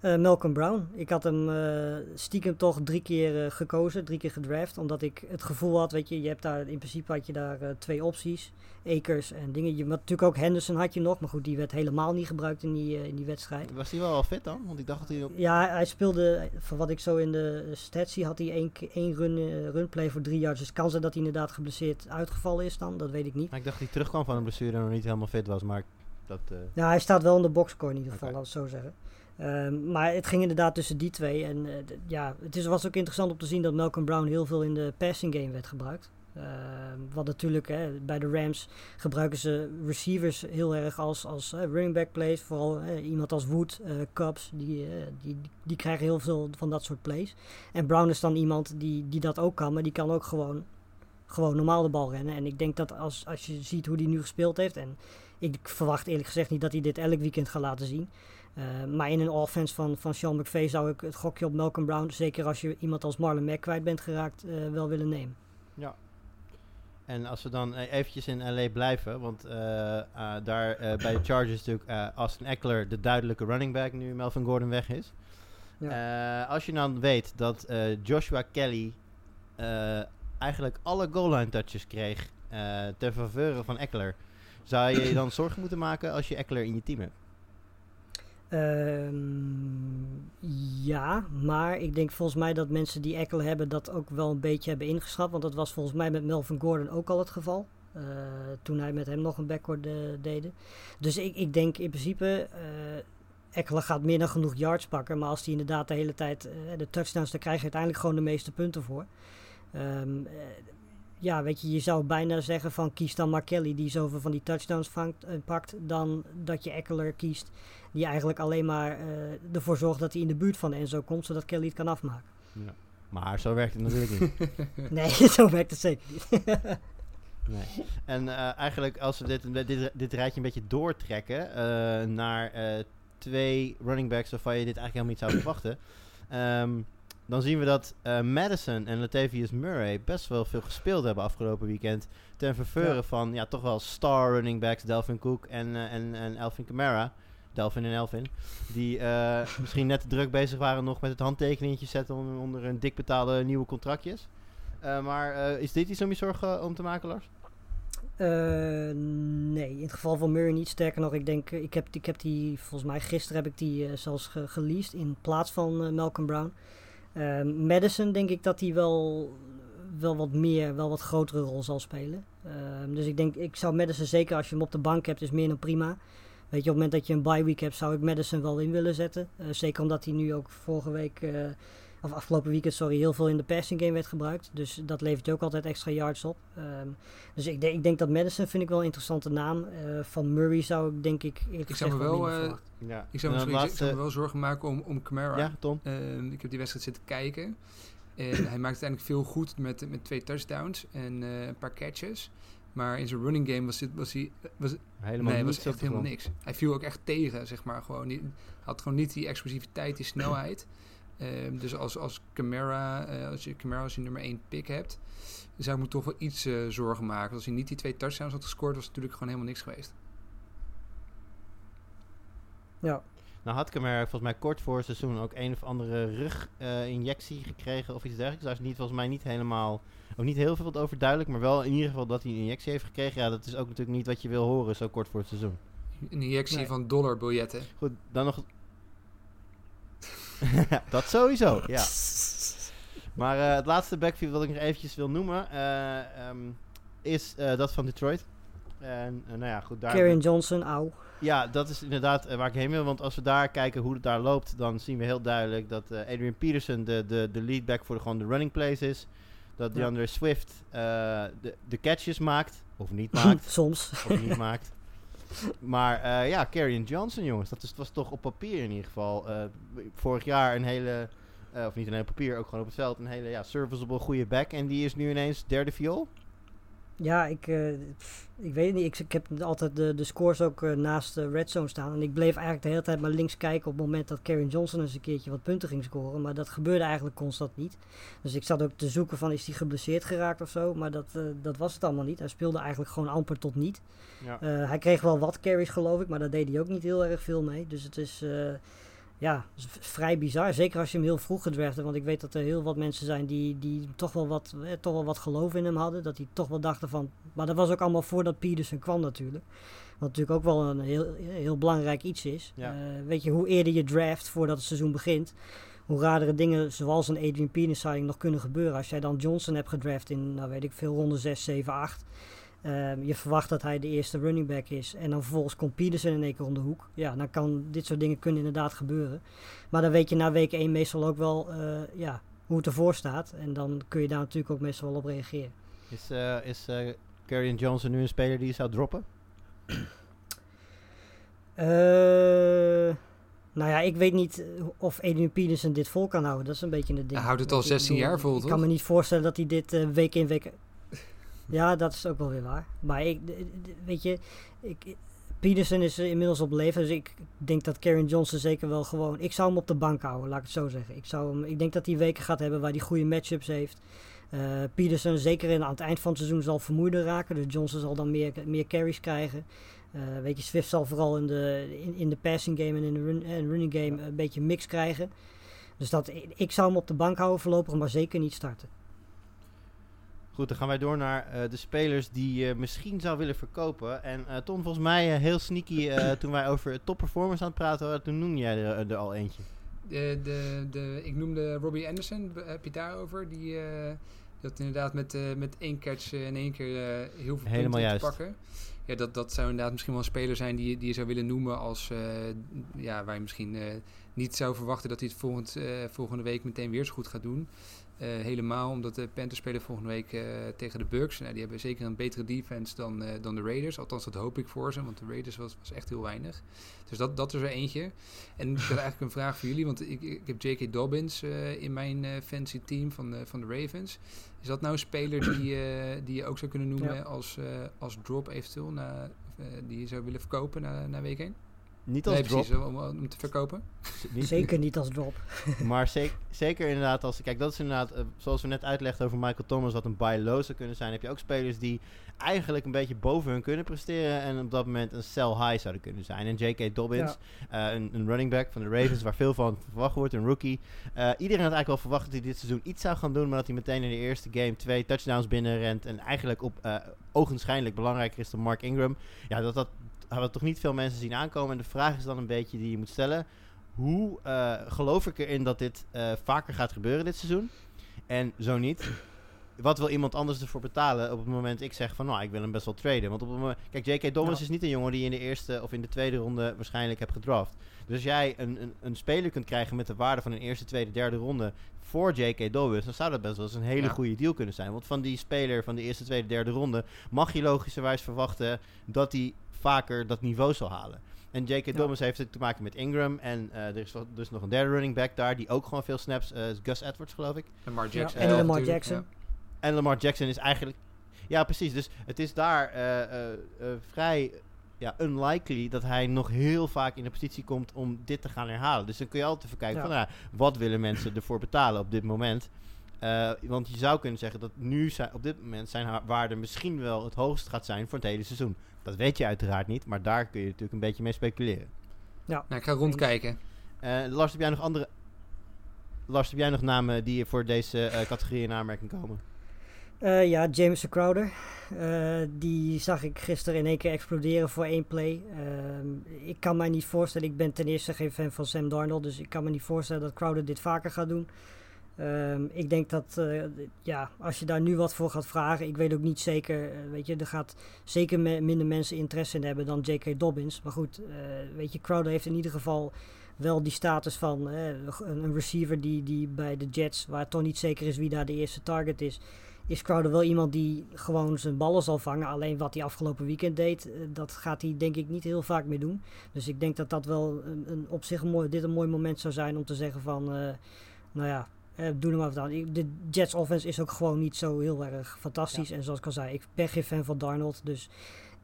Eh, Malcolm Brown. Ik had hem eh, stiekem toch drie keer eh, gekozen, drie keer gedraft. Omdat ik het gevoel had, weet je, je hebt daar in principe had je daar twee opties. Akers en dingen. Je, had natuurlijk ook Henderson had je nog, maar goed, die werd helemaal niet gebruikt in die, in die wedstrijd. Was hij wel al fit dan? Want ik dacht dat hij op... Ja, hij speelde, van wat ik zo in de stats zie, had hij één, één run, runplay voor drie yards. Dus kan zijn dat hij inderdaad geblesseerd uitgevallen is dan, dat weet ik niet. Maar ik dacht dat hij terugkwam van een blessure en nog niet helemaal fit was, maar dat... Ja, hij staat wel in de boxscore in ieder geval, Oké. laat ik het zo zeggen. Ehm, maar het ging inderdaad tussen die twee. En eh, ja, het is, was ook interessant om te zien dat Malcolm Brown heel veel in de passing game werd gebruikt. Ehm, wat natuurlijk, hè, bij de Rams gebruiken ze receivers heel erg als, als running back plays. Vooral iemand als Wood, eh Cubs, die, eh, die, die krijgen heel veel van dat soort plays. En Brown is dan iemand die, die dat ook kan, maar die kan ook gewoon, gewoon normaal de bal rennen. En ik denk dat als, als je ziet hoe hij nu gespeeld heeft, en ik verwacht eerlijk gezegd niet dat hij dit elk weekend gaat laten zien. Uh, maar in een offense van, van Sean McVay zou ik het gokje op Malcolm Brown, zeker als je iemand als Marlon Mack kwijt bent geraakt, uh, wel willen nemen. Ja. En als we dan uh, eventjes in LA blijven, want uh, daar bij de Chargers natuurlijk Austin Eckler de duidelijke running back nu Melvin Gordon weg is. Ja. als je dan weet dat Joshua Kelly eigenlijk alle goal line touches kreeg ten faveur van Eckler, zou je je dan [coughs] zorgen moeten maken als je Eckler in je team hebt? Um, ja, maar ik denk volgens mij dat mensen die Eckler hebben dat ook wel een beetje hebben ingeschat. Want dat was volgens mij met Melvin Gordon ook al het geval. Uh, toen hij met hem nog een backcourt de, deden. Dus ik, ik denk in principe, uh, gaat meer dan genoeg yards pakken. Maar als hij inderdaad de hele tijd uh, de touchdowns, dan krijg je uiteindelijk gewoon de meeste punten voor. Um, ja, weet je, je zou bijna zeggen van kies dan maar Kelly die zoveel van die touchdowns vangt, uh, pakt, dan dat je Eckler kiest die eigenlijk alleen maar uh, ervoor zorgt dat hij in de buurt van Enzo komt, zodat Kelly het kan afmaken. Ja. Maar zo werkt het natuurlijk niet. [laughs] nee, [laughs] zo werkt het zeker niet. [laughs] nee. En uh, eigenlijk als we dit, dit, dit rijtje een beetje doortrekken naar twee running backs waarvan je dit eigenlijk helemaal niet zou verwachten. Um, dan zien we dat uh, Madison en Latavius Murray best wel veel gespeeld hebben afgelopen weekend. Ten verveuren ja. van ja, toch wel star running backs Delvin Cook en, uh, en, en Elvin Kamara. Delvin en Elvin. Die uh, [laughs] misschien net te druk bezig waren nog met het handtekeningetje zetten onder, onder een dik betaalde nieuwe contractjes. Uh, maar is dit iets om je zorgen om te maken, Lars? Uh, nee, in het geval van Murray niet. Sterker nog, ik denk, ik heb, ik heb die, volgens mij gisteren heb ik die uh, zelfs ge geleased in plaats van uh, Malcolm Brown. Uh, Madison denk ik dat hij wel, wel wat meer, wel wat grotere rol zal spelen. Uh, dus ik denk, ik zou Madison zeker als je hem op de bank hebt, is meer dan prima. Weet je, op het moment dat je een bye week hebt, zou ik Madison wel in willen zetten. Uh, zeker omdat hij nu ook vorige week of afgelopen weekend, sorry, heel veel in de passing game werd gebruikt. Dus dat levert je ook altijd extra yards op. Ehm, dus ik, denk- ik denk dat Madison vind ik wel een interessante naam. Eh, van Murray zou ik denk ik eerlijk Ik zou gezegd me wel eh, verwachten. Ja. Ik zou, me ik zou wel zorgen maken om, om Camara. Ja, Tom? Ehm, ik heb die wedstrijd zitten kijken. En hij maakt uiteindelijk veel goed met, met twee touchdowns en eh, een paar catches. Maar in zijn running game was, dit, was hij... Was, Helemaal nee, was echt helemaal niks. Hij viel ook echt tegen, zeg maar. Gewoon niet, had gewoon niet die explosiviteit, die snelheid. Ehm, dus als, als Camara, eh, als je Camara als je nummer 1 pick hebt, dan zou ik me toch wel iets eh, zorgen maken. Als hij niet die twee touchdowns had gescoord, was het natuurlijk gewoon helemaal niks geweest. Ja, Nou had Camara volgens mij kort voor het seizoen ook een of andere ruginjectie gekregen of iets dergelijks. Daar is niet, volgens mij niet helemaal, ook niet heel veel over duidelijk, maar wel in ieder geval dat hij een injectie heeft gekregen. Ja, dat is ook natuurlijk niet wat je wil horen zo kort voor het seizoen. Een injectie Nee. van dollarbiljetten. Goed, dan nog... [laughs] dat sowieso, ja. [laughs] Maar eh, het laatste backfield wat ik nog eventjes wil noemen eh, ehm, is eh, dat van Detroit. En nou ja, goed, daar... Karen Johnson, auw. Ja, dat is inderdaad waar ik heen wil. Want als we daar kijken hoe het daar loopt, dan zien we heel duidelijk dat Adrian Peterson de, de, de leadback voor de, gewoon de running plays is. Dat Ja. DeAndre Swift de, de catches maakt, of niet maakt, [laughs] Soms. of niet maakt. Maar eh, ja, Carrion Johnson, jongens, dat is, was toch op papier in ieder geval. eh, vorig jaar een hele, eh, of niet een hele papier, ook gewoon op het veld, een hele ja, serviceable goede back. En die is nu ineens derde viool. Ja, ik, eh, pff, ik weet het niet. Ik, ik heb altijd de, de scores ook eh, naast de red zone staan. En ik bleef eigenlijk de hele tijd maar links kijken op het moment dat Karen Johnson eens een keertje wat punten ging scoren. Maar dat gebeurde eigenlijk constant niet. Dus ik zat ook te zoeken van is hij geblesseerd geraakt of zo. Maar dat, eh, dat was het allemaal niet. Hij speelde eigenlijk gewoon amper tot niet. Ja. Hij kreeg wel wat carries geloof ik, maar daar deed hij ook niet heel erg veel mee. Dus het is ja, vrij bizar. Zeker als je hem heel vroeg gedraft hebt. Want ik weet dat er heel wat mensen zijn die, die toch, wel wat, eh, toch wel wat geloof in hem hadden. Dat die toch wel dachten van... Maar dat was ook allemaal voordat Peterson kwam natuurlijk. Wat natuurlijk ook wel een heel, heel belangrijk iets is. Ja. Eh, weet je, hoe eerder je draft voordat het seizoen begint... Hoe radere dingen zoals een Adrian Peterson nog kunnen gebeuren. Als jij dan Johnson hebt gedraft in, nou weet ik veel, ronde 6, 7, 8... Ehm, je verwacht dat hij de eerste running back is. En dan vervolgens komt Peterson in één keer om de hoek. Ja, dan kan dit soort dingen kunnen inderdaad gebeuren. Maar dan weet je na week 1 meestal ook wel eh, ja, hoe het ervoor staat. En dan kun je daar natuurlijk ook meestal wel op reageren. Is, eh is eh Carrion Johnson nu een speler die je zou droppen? [clears throat] Eh, nou ja, ik weet niet of Adrian Peterson dit vol kan houden. Dat is een beetje het ding. Hij houdt het al je, ik 16 bedoel, jaar vol, Ik toch? kan me niet voorstellen dat hij dit week in week... Ja, dat is ook wel weer waar. Maar ik, weet je, ik, Peterson is inmiddels op leven. Dus ik denk dat Karen Johnson zeker wel gewoon... Ik zou hem op de bank houden, laat ik het zo zeggen. Ik, zou hem, ik denk dat hij weken gaat hebben waar hij goede matchups heeft. Eh Peterson zeker in, aan het eind van het seizoen zal vermoeider raken. Dus Johnson zal dan meer, meer carries krijgen. Eh, weet je, Swift zal vooral in de, in, in de passing game en in de run, en running game een beetje mix krijgen. Dus dat, ik zou hem op de bank houden voorlopig, maar zeker niet starten. Goed, dan gaan wij door naar eh, de spelers die je misschien zou willen verkopen. En eh Ton, volgens mij eh, heel sneaky [clears throat] toen wij over top performers aan het praten waren, toen noemde jij er, er al eentje. De, de, de, ik noemde Robbie Anderson, heb je daarover? Die, die had inderdaad met, met één catch in één keer heel veel Helemaal punten te pakken. Ja, dat, dat zou inderdaad misschien wel een speler zijn die, je- die je zou willen noemen als... ja, waar je misschien niet zou verwachten dat hij het volgend, volgende week meteen weer zo goed gaat doen. Eh, helemaal omdat de Panthers spelen volgende week eh, tegen de Bucks. Nou, die hebben zeker een betere defense dan, eh, dan de Raiders. Althans, dat hoop ik voor ze, want de Raiders was, was echt heel weinig. Dus dat, dat is er eentje. En ik had [laughs] eigenlijk een vraag voor jullie, want ik, ik heb J.K. Dobbins in mijn fancy team van de, van de Ravens. Is dat nou een speler die, die je ook zou kunnen noemen Ja. als, als drop eventueel, na, die je zou willen verkopen na, na week 1? Niet als Nee, drop, precies, om, om te verkopen. [laughs] niet- Zeker niet als drop. [laughs] maar zeker, zeker inderdaad als... Kijk, dat is inderdaad, eh, zoals we net uitlegden over Michael Thomas, wat een buy low zou kunnen zijn. Heb je ook spelers die eigenlijk een beetje boven hun kunnen presteren en op dat moment een sell high zouden kunnen zijn. En J.K. Dobbins, eh, een, een running back van de Ravens, waar veel van verwacht wordt, een rookie. Eh, iedereen had eigenlijk wel verwacht dat hij dit seizoen iets zou gaan doen, maar dat hij meteen in de eerste game twee touchdowns binnenrent en eigenlijk op eh ogenschijnlijk belangrijker is dan Mark Ingram. Ja, dat, dat hadden toch niet veel mensen zien aankomen. En de vraag is dan een beetje die je moet stellen. Hoe eh, geloof ik erin dat dit eh, vaker gaat gebeuren dit seizoen? En zo niet. wat wil iemand anders ervoor betalen op het moment ik zeg van nou, ik wil hem best wel traden. Want op het moment, kijk, J.K. Dobbins Ja. is niet een jongen die je in de eerste of in de tweede ronde waarschijnlijk hebt gedraft. Dus als jij een, een, een speler kunt krijgen met de waarde van een eerste, tweede, derde ronde voor J.K. Dobbins, dan zou dat best wel eens een hele Ja. goede deal kunnen zijn. Want van die speler van de eerste, tweede, derde ronde mag je logischerwijs verwachten dat hij vaker dat niveau zal halen. En J.K. Ja. Dobbins heeft het te maken met Ingram. En eh, er is dus nog een derde running back daar die ook gewoon veel snaps. eh, is Gus Edwards, geloof ik. En Ja, Lamar Jackson. ja. En Lamar Jackson is eigenlijk. Ja, precies. Dus het is daar eh, vrij ja, unlikely dat hij nog heel vaak in de positie komt om dit te gaan herhalen. Dus dan kun je altijd even kijken Ja. van, nou, wat willen mensen ervoor betalen op dit moment? Eh, want je zou kunnen zeggen dat nu zijn, op dit moment zijn haar waarde misschien wel het hoogst gaat zijn voor het hele seizoen. Dat weet je uiteraard niet, maar daar kun je natuurlijk een beetje mee speculeren. Nou, ik ga rondkijken. Eh, Lars, heb jij nog andere... Lars, heb jij nog namen die voor deze eh, categorie in aanmerking komen? Eh, ja, Jameson Crowder. Eh, die zag ik gisteren in één keer exploderen voor één play. Ehm, ik kan mij niet voorstellen, ik ben ten eerste geen fan van Sam Darnold, dus ik kan me niet voorstellen dat Crowder dit vaker gaat doen. Ehm, ik denk dat, eh, ja, als je daar nu wat voor gaat vragen, ik weet ook niet zeker, eh, weet je, er gaat zeker minder mensen interesse in hebben dan J.K. Dobbins. Maar goed, eh, weet je, Crowder heeft in ieder geval wel die status van een, receiver die, die bij de Jets, waar het toch niet zeker is wie daar de eerste target is, is Crowder wel iemand die gewoon zijn ballen zal vangen. Alleen wat hij afgelopen weekend deed, dat gaat hij denk ik niet heel vaak meer doen. Dus ik denk dat dat wel een, een, op zich een mooi, dit een mooi moment zou zijn om te zeggen van, nou ja, eh, doe hem maar wat aan. Ik- De Jets offense is ook gewoon niet zo heel erg fantastisch. En zoals ik al zei, ik ben geen fan van Darnold. Dus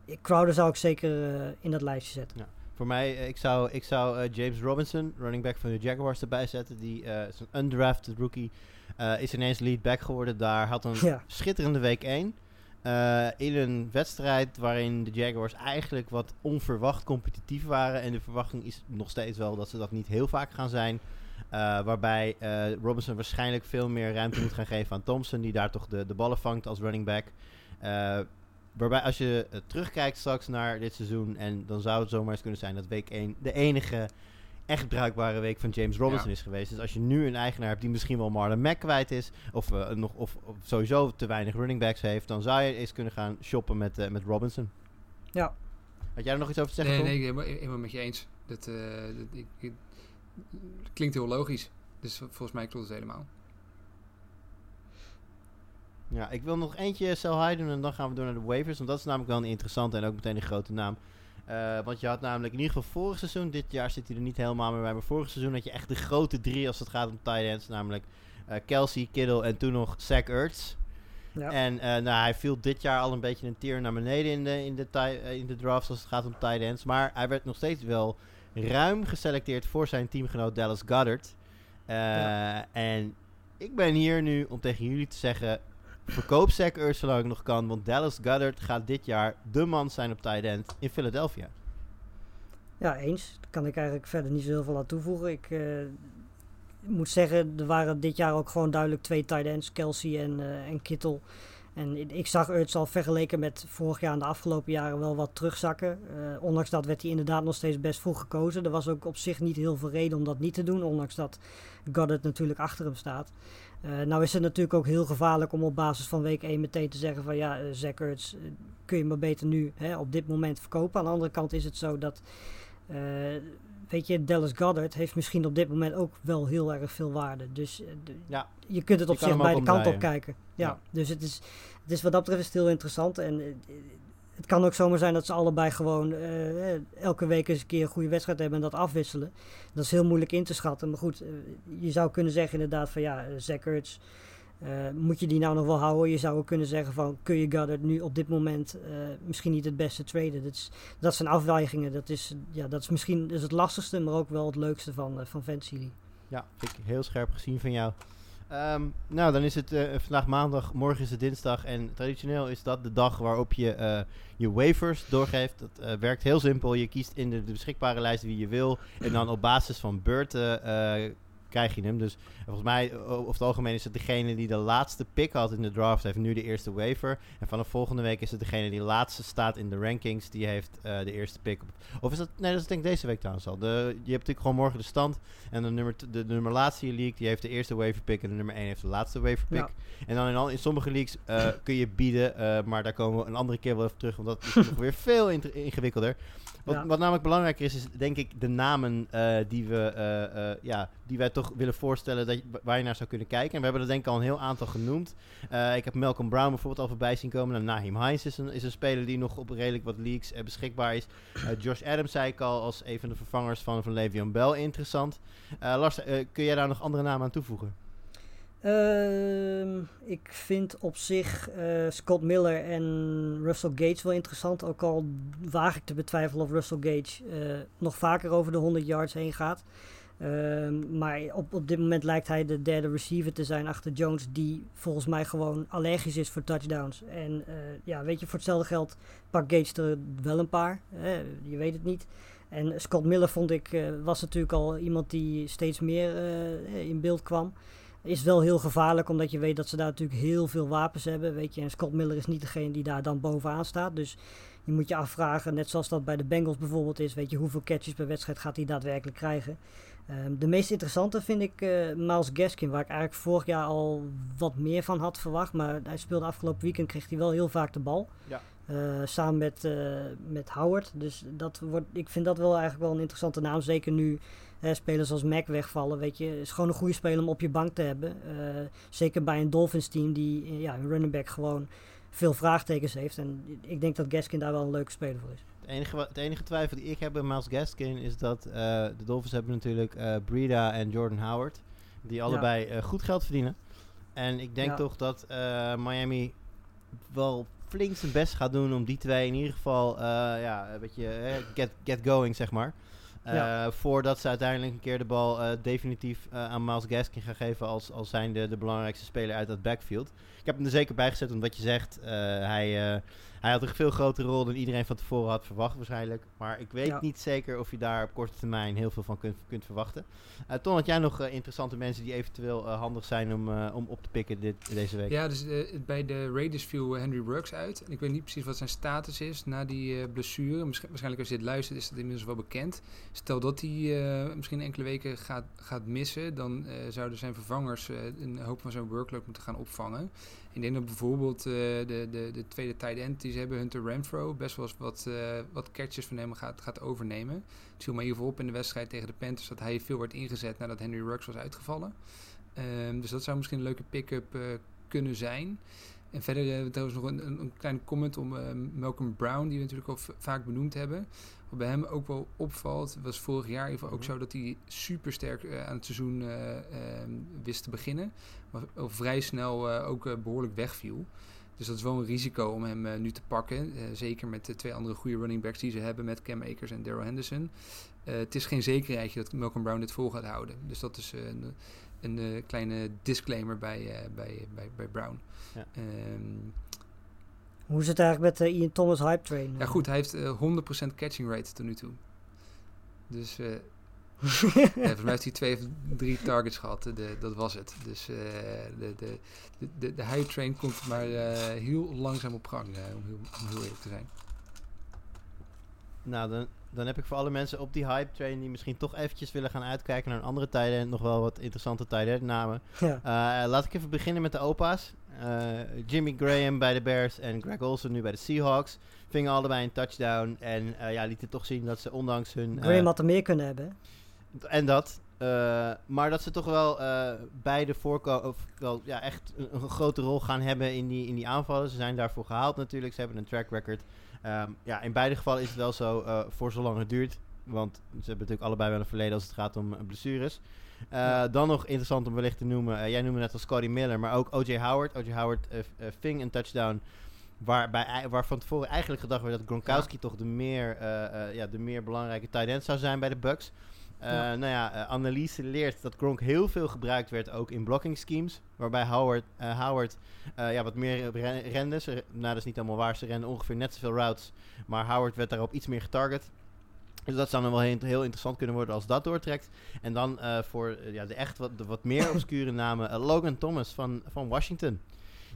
ik- Crowder zou ik zeker eh, in dat lijstje zetten. Voor mij, eh, ik zou, ik zou James Robinson, running back van de Jaguars, erbij zetten. Die eh, is een undrafted rookie. eh, is ineens lead back geworden daar. Had een [laughs] Ja. schitterende week 1. Eh, in een wedstrijd waarin de Jaguars eigenlijk wat onverwacht competitief waren. En de verwachting is nog steeds wel dat ze dat niet heel vaak gaan zijn. Eh, waarbij eh, Robinson waarschijnlijk veel meer ruimte moet gaan geven aan Thompson. Die daar toch de, de ballen vangt als running back. Eh, waarbij als je terugkijkt straks naar dit seizoen. En dan zou het zomaar eens kunnen zijn dat week 1 de enige echt bruikbare week van James Robinson Ja. is geweest. Dus als je nu een eigenaar hebt die misschien wel Marlon Mack kwijt is. Of, nog, of, of sowieso te weinig running backs heeft. Dan zou je eens kunnen gaan shoppen met, eh, met Robinson. Ja. Had jij er nog iets over te zeggen? Nee, Tom? nee, helemaal, helemaal met je eens. Dat, eh, dat ik- klinkt heel logisch. Dus volgens mij klopt het helemaal. Ja, ik wil nog eentje sell high doen en dan gaan we door naar de waivers. Want dat is namelijk wel een interessante en ook meteen een grote naam. Eh, want je had namelijk in ieder geval vorig seizoen, dit jaar zit hij er niet helemaal meer bij, maar vorig seizoen had je echt de grote drie als het gaat om tight ends. Namelijk eh, Kelsey, Kittle en toen nog Zach Ertz. Ja. En eh, nou, hij viel dit jaar al een beetje een tier naar beneden in de, in, de in de drafts als het gaat om tight ends. Maar hij werd nog steeds wel ruim geselecteerd voor zijn teamgenoot Dallas Goddard. Eh, Ja. En ik ben hier nu om tegen jullie te zeggen... Verkoop Zach Ertz zolang ik nog kan. Want Dallas Goddard gaat dit jaar de man zijn op tight end in Philadelphia. Ja, eens. Daar kan ik eigenlijk verder niet zo heel veel aan toevoegen. Ik eh, moet zeggen, er waren dit jaar ook gewoon duidelijk twee tight ends, Kelsey en, eh, en Kittel. En ik- zag Ertz al vergeleken met vorig jaar en de afgelopen jaren wel wat terugzakken. Eh, ondanks dat werd hij inderdaad nog steeds best vroeg gekozen. Er was ook op zich niet heel veel reden om dat niet te doen, ondanks dat Goddard natuurlijk achter hem staat. Eh, nou is het natuurlijk ook heel gevaarlijk om op basis van week 1 meteen te zeggen van ja, eh, Zach kun je maar beter nu hè, op dit moment verkopen. Aan de andere kant is het zo dat weet je, Dallas Goddard heeft misschien op dit moment ook wel heel erg veel waarde. Dus eh, de- Ja. je kunt het op zich beide ook kanten op kijken. Ja, Ja. dus het is, het is wat dat betreft is heel interessant. En eh, het kan ook zomaar zijn dat ze allebei gewoon eh, elke week eens een keer een goede wedstrijd hebben en dat afwisselen. Dat is heel moeilijk in te schatten. Maar goed, je zou kunnen zeggen inderdaad van ja, eh, Eh, moet je die nou nog wel houden? Je zou kunnen zeggen van kun je Goddard nu op dit moment eh, misschien niet het beste traden? Dat, is, dat zijn afwijgingen. Dat is, ja, dat is misschien is het lastigste, maar ook wel het leukste van, uh, van Fantasy. Ja, ik heel scherp gezien van jou. Ehm, nou, dan is het vandaag maandag, morgen is het dinsdag. En traditioneel is dat de dag waarop je je waivers doorgeeft. Dat werkt heel simpel. Je kiest in de, de beschikbare lijst wie je wil. En dan op basis van beurten krijg je hem. Dus volgens mij, o- over het algemeen is het degene die de laatste pick had in de draft, heeft nu de eerste waiver. En vanaf volgende week is het degene die laatste staat in de rankings, die heeft eh, de eerste pick. Of is dat, nee, dat is denk ik deze week trouwens al. De, je hebt natuurlijk gewoon morgen de stand. En de nummer, de, de nummer laatste league, die heeft de eerste waiver pick. En de nummer 1 heeft de laatste waiver pick. Ja. En dan in, al, in sommige leagues eh, [laughs] kun je bieden, eh, maar daar komen we een andere keer wel even terug, want dat is nog [laughs] weer veel ingewikkelder. Wat, Ja. wat namelijk belangrijker is, is denk ik de namen eh, die, we, eh, eh, ja, die wij toch willen voorstellen dat je, waar je naar zou kunnen kijken. En we hebben er denk ik al een heel aantal genoemd. Ik heb Malcolm Brown bijvoorbeeld al voorbij zien komen. Nou, Naheem Hines is een, is een speler die nog op redelijk wat eh, beschikbaar is. Josh Adams zei ik al als een van de vervangers van, van Le'Veon Bell interessant. Lars, kun jij daar nog andere namen aan toevoegen? Ehm, ik vind op zich eh, Scott Miller en Russell Gage wel interessant. Ook al waag ik te betwijfelen of Russell Gage eh, nog vaker over de 100 yards heen gaat. Ehm, maar op, op dit moment lijkt hij de derde receiver te zijn achter Jones, die volgens mij gewoon allergisch is voor touchdowns. En eh, ja, weet je, voor hetzelfde geld pakt Gage er wel een paar. je weet het niet. En Scott Miller vond ik, was natuurlijk al iemand die steeds meer in beeld kwam. Is wel heel gevaarlijk, omdat je weet dat ze daar natuurlijk heel veel wapens hebben. Weet je, en Scott Miller is niet degene die daar dan bovenaan staat. Dus je moet je afvragen, net zoals dat bij de Bengals bijvoorbeeld is, weet je, hoeveel catches per wedstrijd gaat hij daadwerkelijk krijgen. Ehm, de meest interessante vind ik eh Miles Gaskin, waar ik eigenlijk vorig jaar al wat meer van had verwacht. Maar hij speelde afgelopen weekend, kreeg hij wel heel vaak de bal. Ja. Eh, samen met, eh, met Howard. Dus dat wordt, ik vind dat wel eigenlijk wel een interessante naam. Zeker nu spelers als Mac wegvallen. Weet je, is gewoon een goede speler om op je bank te hebben. Eh, zeker bij een Dolphins team die eh, ja, een running back gewoon veel vraagtekens heeft. En ik denk dat Gaskin daar wel een leuke speler voor is. Het enige, het enige twijfel die ik heb bij Miles Gaskin is dat eh, de Dolphins hebben natuurlijk Breida en Jordan Howard. Die allebei goed geld verdienen. En ik denk Ja. toch dat Miami wel flink zijn best gaat doen om die twee in ieder geval ja, een beetje get, get going, zeg maar. Eh, Ja. Voordat ze uiteindelijk een keer de bal eh, definitief eh, aan Miles Gaskin gaan geven als, als zijnde de belangrijkste speler uit dat backfield. Ik heb hem er zeker bij gezet, omdat je zegt, eh, hij, eh, hij had een veel grotere rol dan iedereen van tevoren had verwacht waarschijnlijk. Maar ik weet Ja. niet zeker of je daar op korte termijn heel veel van kunt, kunt verwachten. Eh Ton, had jij nog interessante mensen die eventueel handig zijn om, om op te pikken dit, deze week? Ja, dus bij de Raiders viel Henry Ruggs uit. En ik weet niet precies wat zijn status is na die blessure. Misschien, waarschijnlijk als je dit luistert is dat inmiddels wel bekend. Stel dat hij misschien enkele weken gaat, gaat missen, dan zouden zijn vervangers een hoop van zijn workload moeten gaan opvangen. Ik denk dat bijvoorbeeld eh, de, de, de tweede tight end die ze hebben, Hunter Renfro, best wel eens wat, eh, wat catches van hem gaat, gaat overnemen. Het viel me in ieder geval op in de wedstrijd tegen de Panthers dat hij veel werd ingezet nadat Henry Ruggs was uitgevallen. Ehm, dus dat zou misschien een leuke pick-up eh, kunnen zijn. En verder uh, trouwens nog een, een, een kleine comment om uh, Malcolm Brown, die we natuurlijk al vaak benoemd hebben. Wat bij hem ook wel opvalt, was vorig jaar even ook zo dat hij super sterk uh, aan het seizoen uh, wist te beginnen. Maar vrij snel ook behoorlijk wegviel. Dus dat is wel een risico om hem nu te pakken. Zeker met de twee andere goede running backs die ze hebben met Cam Akers en Daryl Henderson. Het is geen zekerheidje dat Malcolm Brown dit vol gaat houden. Dus dat is een, een kleine disclaimer bij, uh, bij, bij, bij Brown. Ja. Um, Hoe is het eigenlijk met de Ian Thomas hype train? Ja goed, hij heeft uh, 100% catching rate tot nu toe. Dus uh, [laughs] ja, volgens mij heeft hij twee of drie targets gehad. De, dat was het. Dus uh, de, de, de, de hype train komt maar uh, heel langzaam op gang, uh, om, heel, om heel eerlijk te zijn. Nou, dan, dan heb ik voor alle mensen op die hype train die misschien toch eventjes willen gaan uitkijken naar een andere tijden nog wel wat interessante tijden namen. [laughs] Ja. Uh, laat ik even beginnen met de opa's. Uh, Jimmy Graham bij de Bears en Greg Olsen nu bij de Seahawks. Vingen allebei een touchdown en uh, ja, lieten toch zien dat ze ondanks hun... Graham had er meer kunnen hebben. En dat. Maar dat ze toch wel beide voorkomen, of wel ja, echt een, een, grote rol gaan hebben in die, in die aanvallen. Ze zijn daarvoor gehaald natuurlijk. Ze hebben een track record. Um, ja, in beide gevallen is het wel zo uh, voor zolang het duurt. Want ze hebben natuurlijk allebei wel een verleden als het gaat om blessures. Ja. Dan nog interessant om wellicht te noemen. jij noemde net als Scotty Miller, maar ook O.J. Howard. O.J. Howard ving een touchdown waarbij, waar van tevoren eigenlijk gedacht werd dat Gronkowski ja. toch de meer, ja, de meer belangrijke tight end zou zijn bij de Bucks. Uh, ja. Nou ja, uh, analyse leert dat Gronk heel veel gebruikt werd ook in blocking schemes. Waarbij Howard, uh, Howard ja, wat meer rende. Ze, nou, dat is niet helemaal waar. Ze renden ongeveer net zoveel routes. Maar Howard werd daarop iets meer getarget. Dus dat zou dan wel heel, heel interessant kunnen worden als dat doortrekt. En dan eh, voor eh, ja, de echt wat, de wat meer [laughs] obscure namen, eh, Logan Thomas van, van Washington.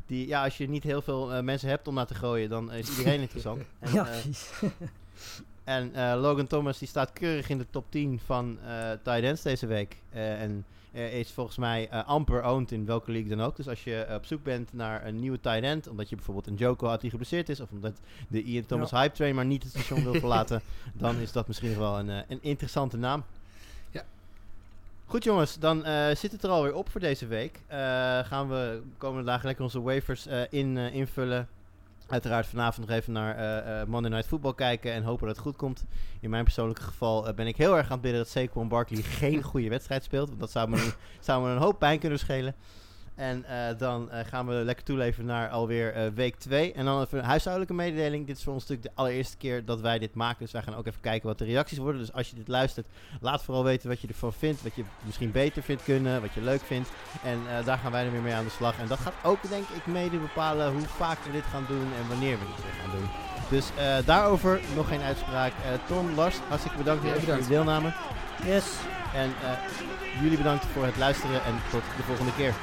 Die, ja, als je niet heel veel eh, mensen hebt om naar te gooien, dan is iedereen [laughs] interessant. En, ja, eh, precies. [laughs] en eh, Logan Thomas die staat keurig in de top 10 van eh tight ends deze week. Eh, en is volgens mij amper owned in welke league dan ook. Dus als je op zoek bent naar een nieuwe tight end, omdat je bijvoorbeeld een Joko had die geblesseerd is, of omdat de Ian Thomas hype train maar niet het station wil [laughs] verlaten, dan is dat misschien wel een, een interessante naam. Ja. Goed jongens, dan zit het er alweer op voor deze week. Gaan we de komende dagen lekker onze waivers in, invullen. Uiteraard vanavond nog even naar eh, Monday Night Football kijken en hopen dat het goed komt. In mijn persoonlijke geval eh, ben ik heel erg aan het bidden dat Saquon Barkley geen goede wedstrijd speelt. Want dat zou me, [laughs] zou me een hoop pijn kunnen schelen. En eh, dan eh, gaan we lekker toeleven naar alweer eh, week 2. En dan even een huishoudelijke mededeling. Dit is voor ons natuurlijk de allereerste keer dat wij dit maken. Dus wij gaan ook even kijken wat de reacties worden. Dus als je dit luistert, laat vooral weten wat je ervan vindt. Wat je misschien beter vindt kunnen, wat je leuk vindt. En daar gaan wij er weer mee aan de slag. En dat gaat ook denk ik mede bepalen hoe vaak we dit gaan doen en wanneer we dit weer gaan doen. Dus daarover nog geen uitspraak. Tom, Lars, hartstikke bedankt weer Ja, voor je deelname. Yes. En jullie bedankt voor het luisteren en tot de volgende keer.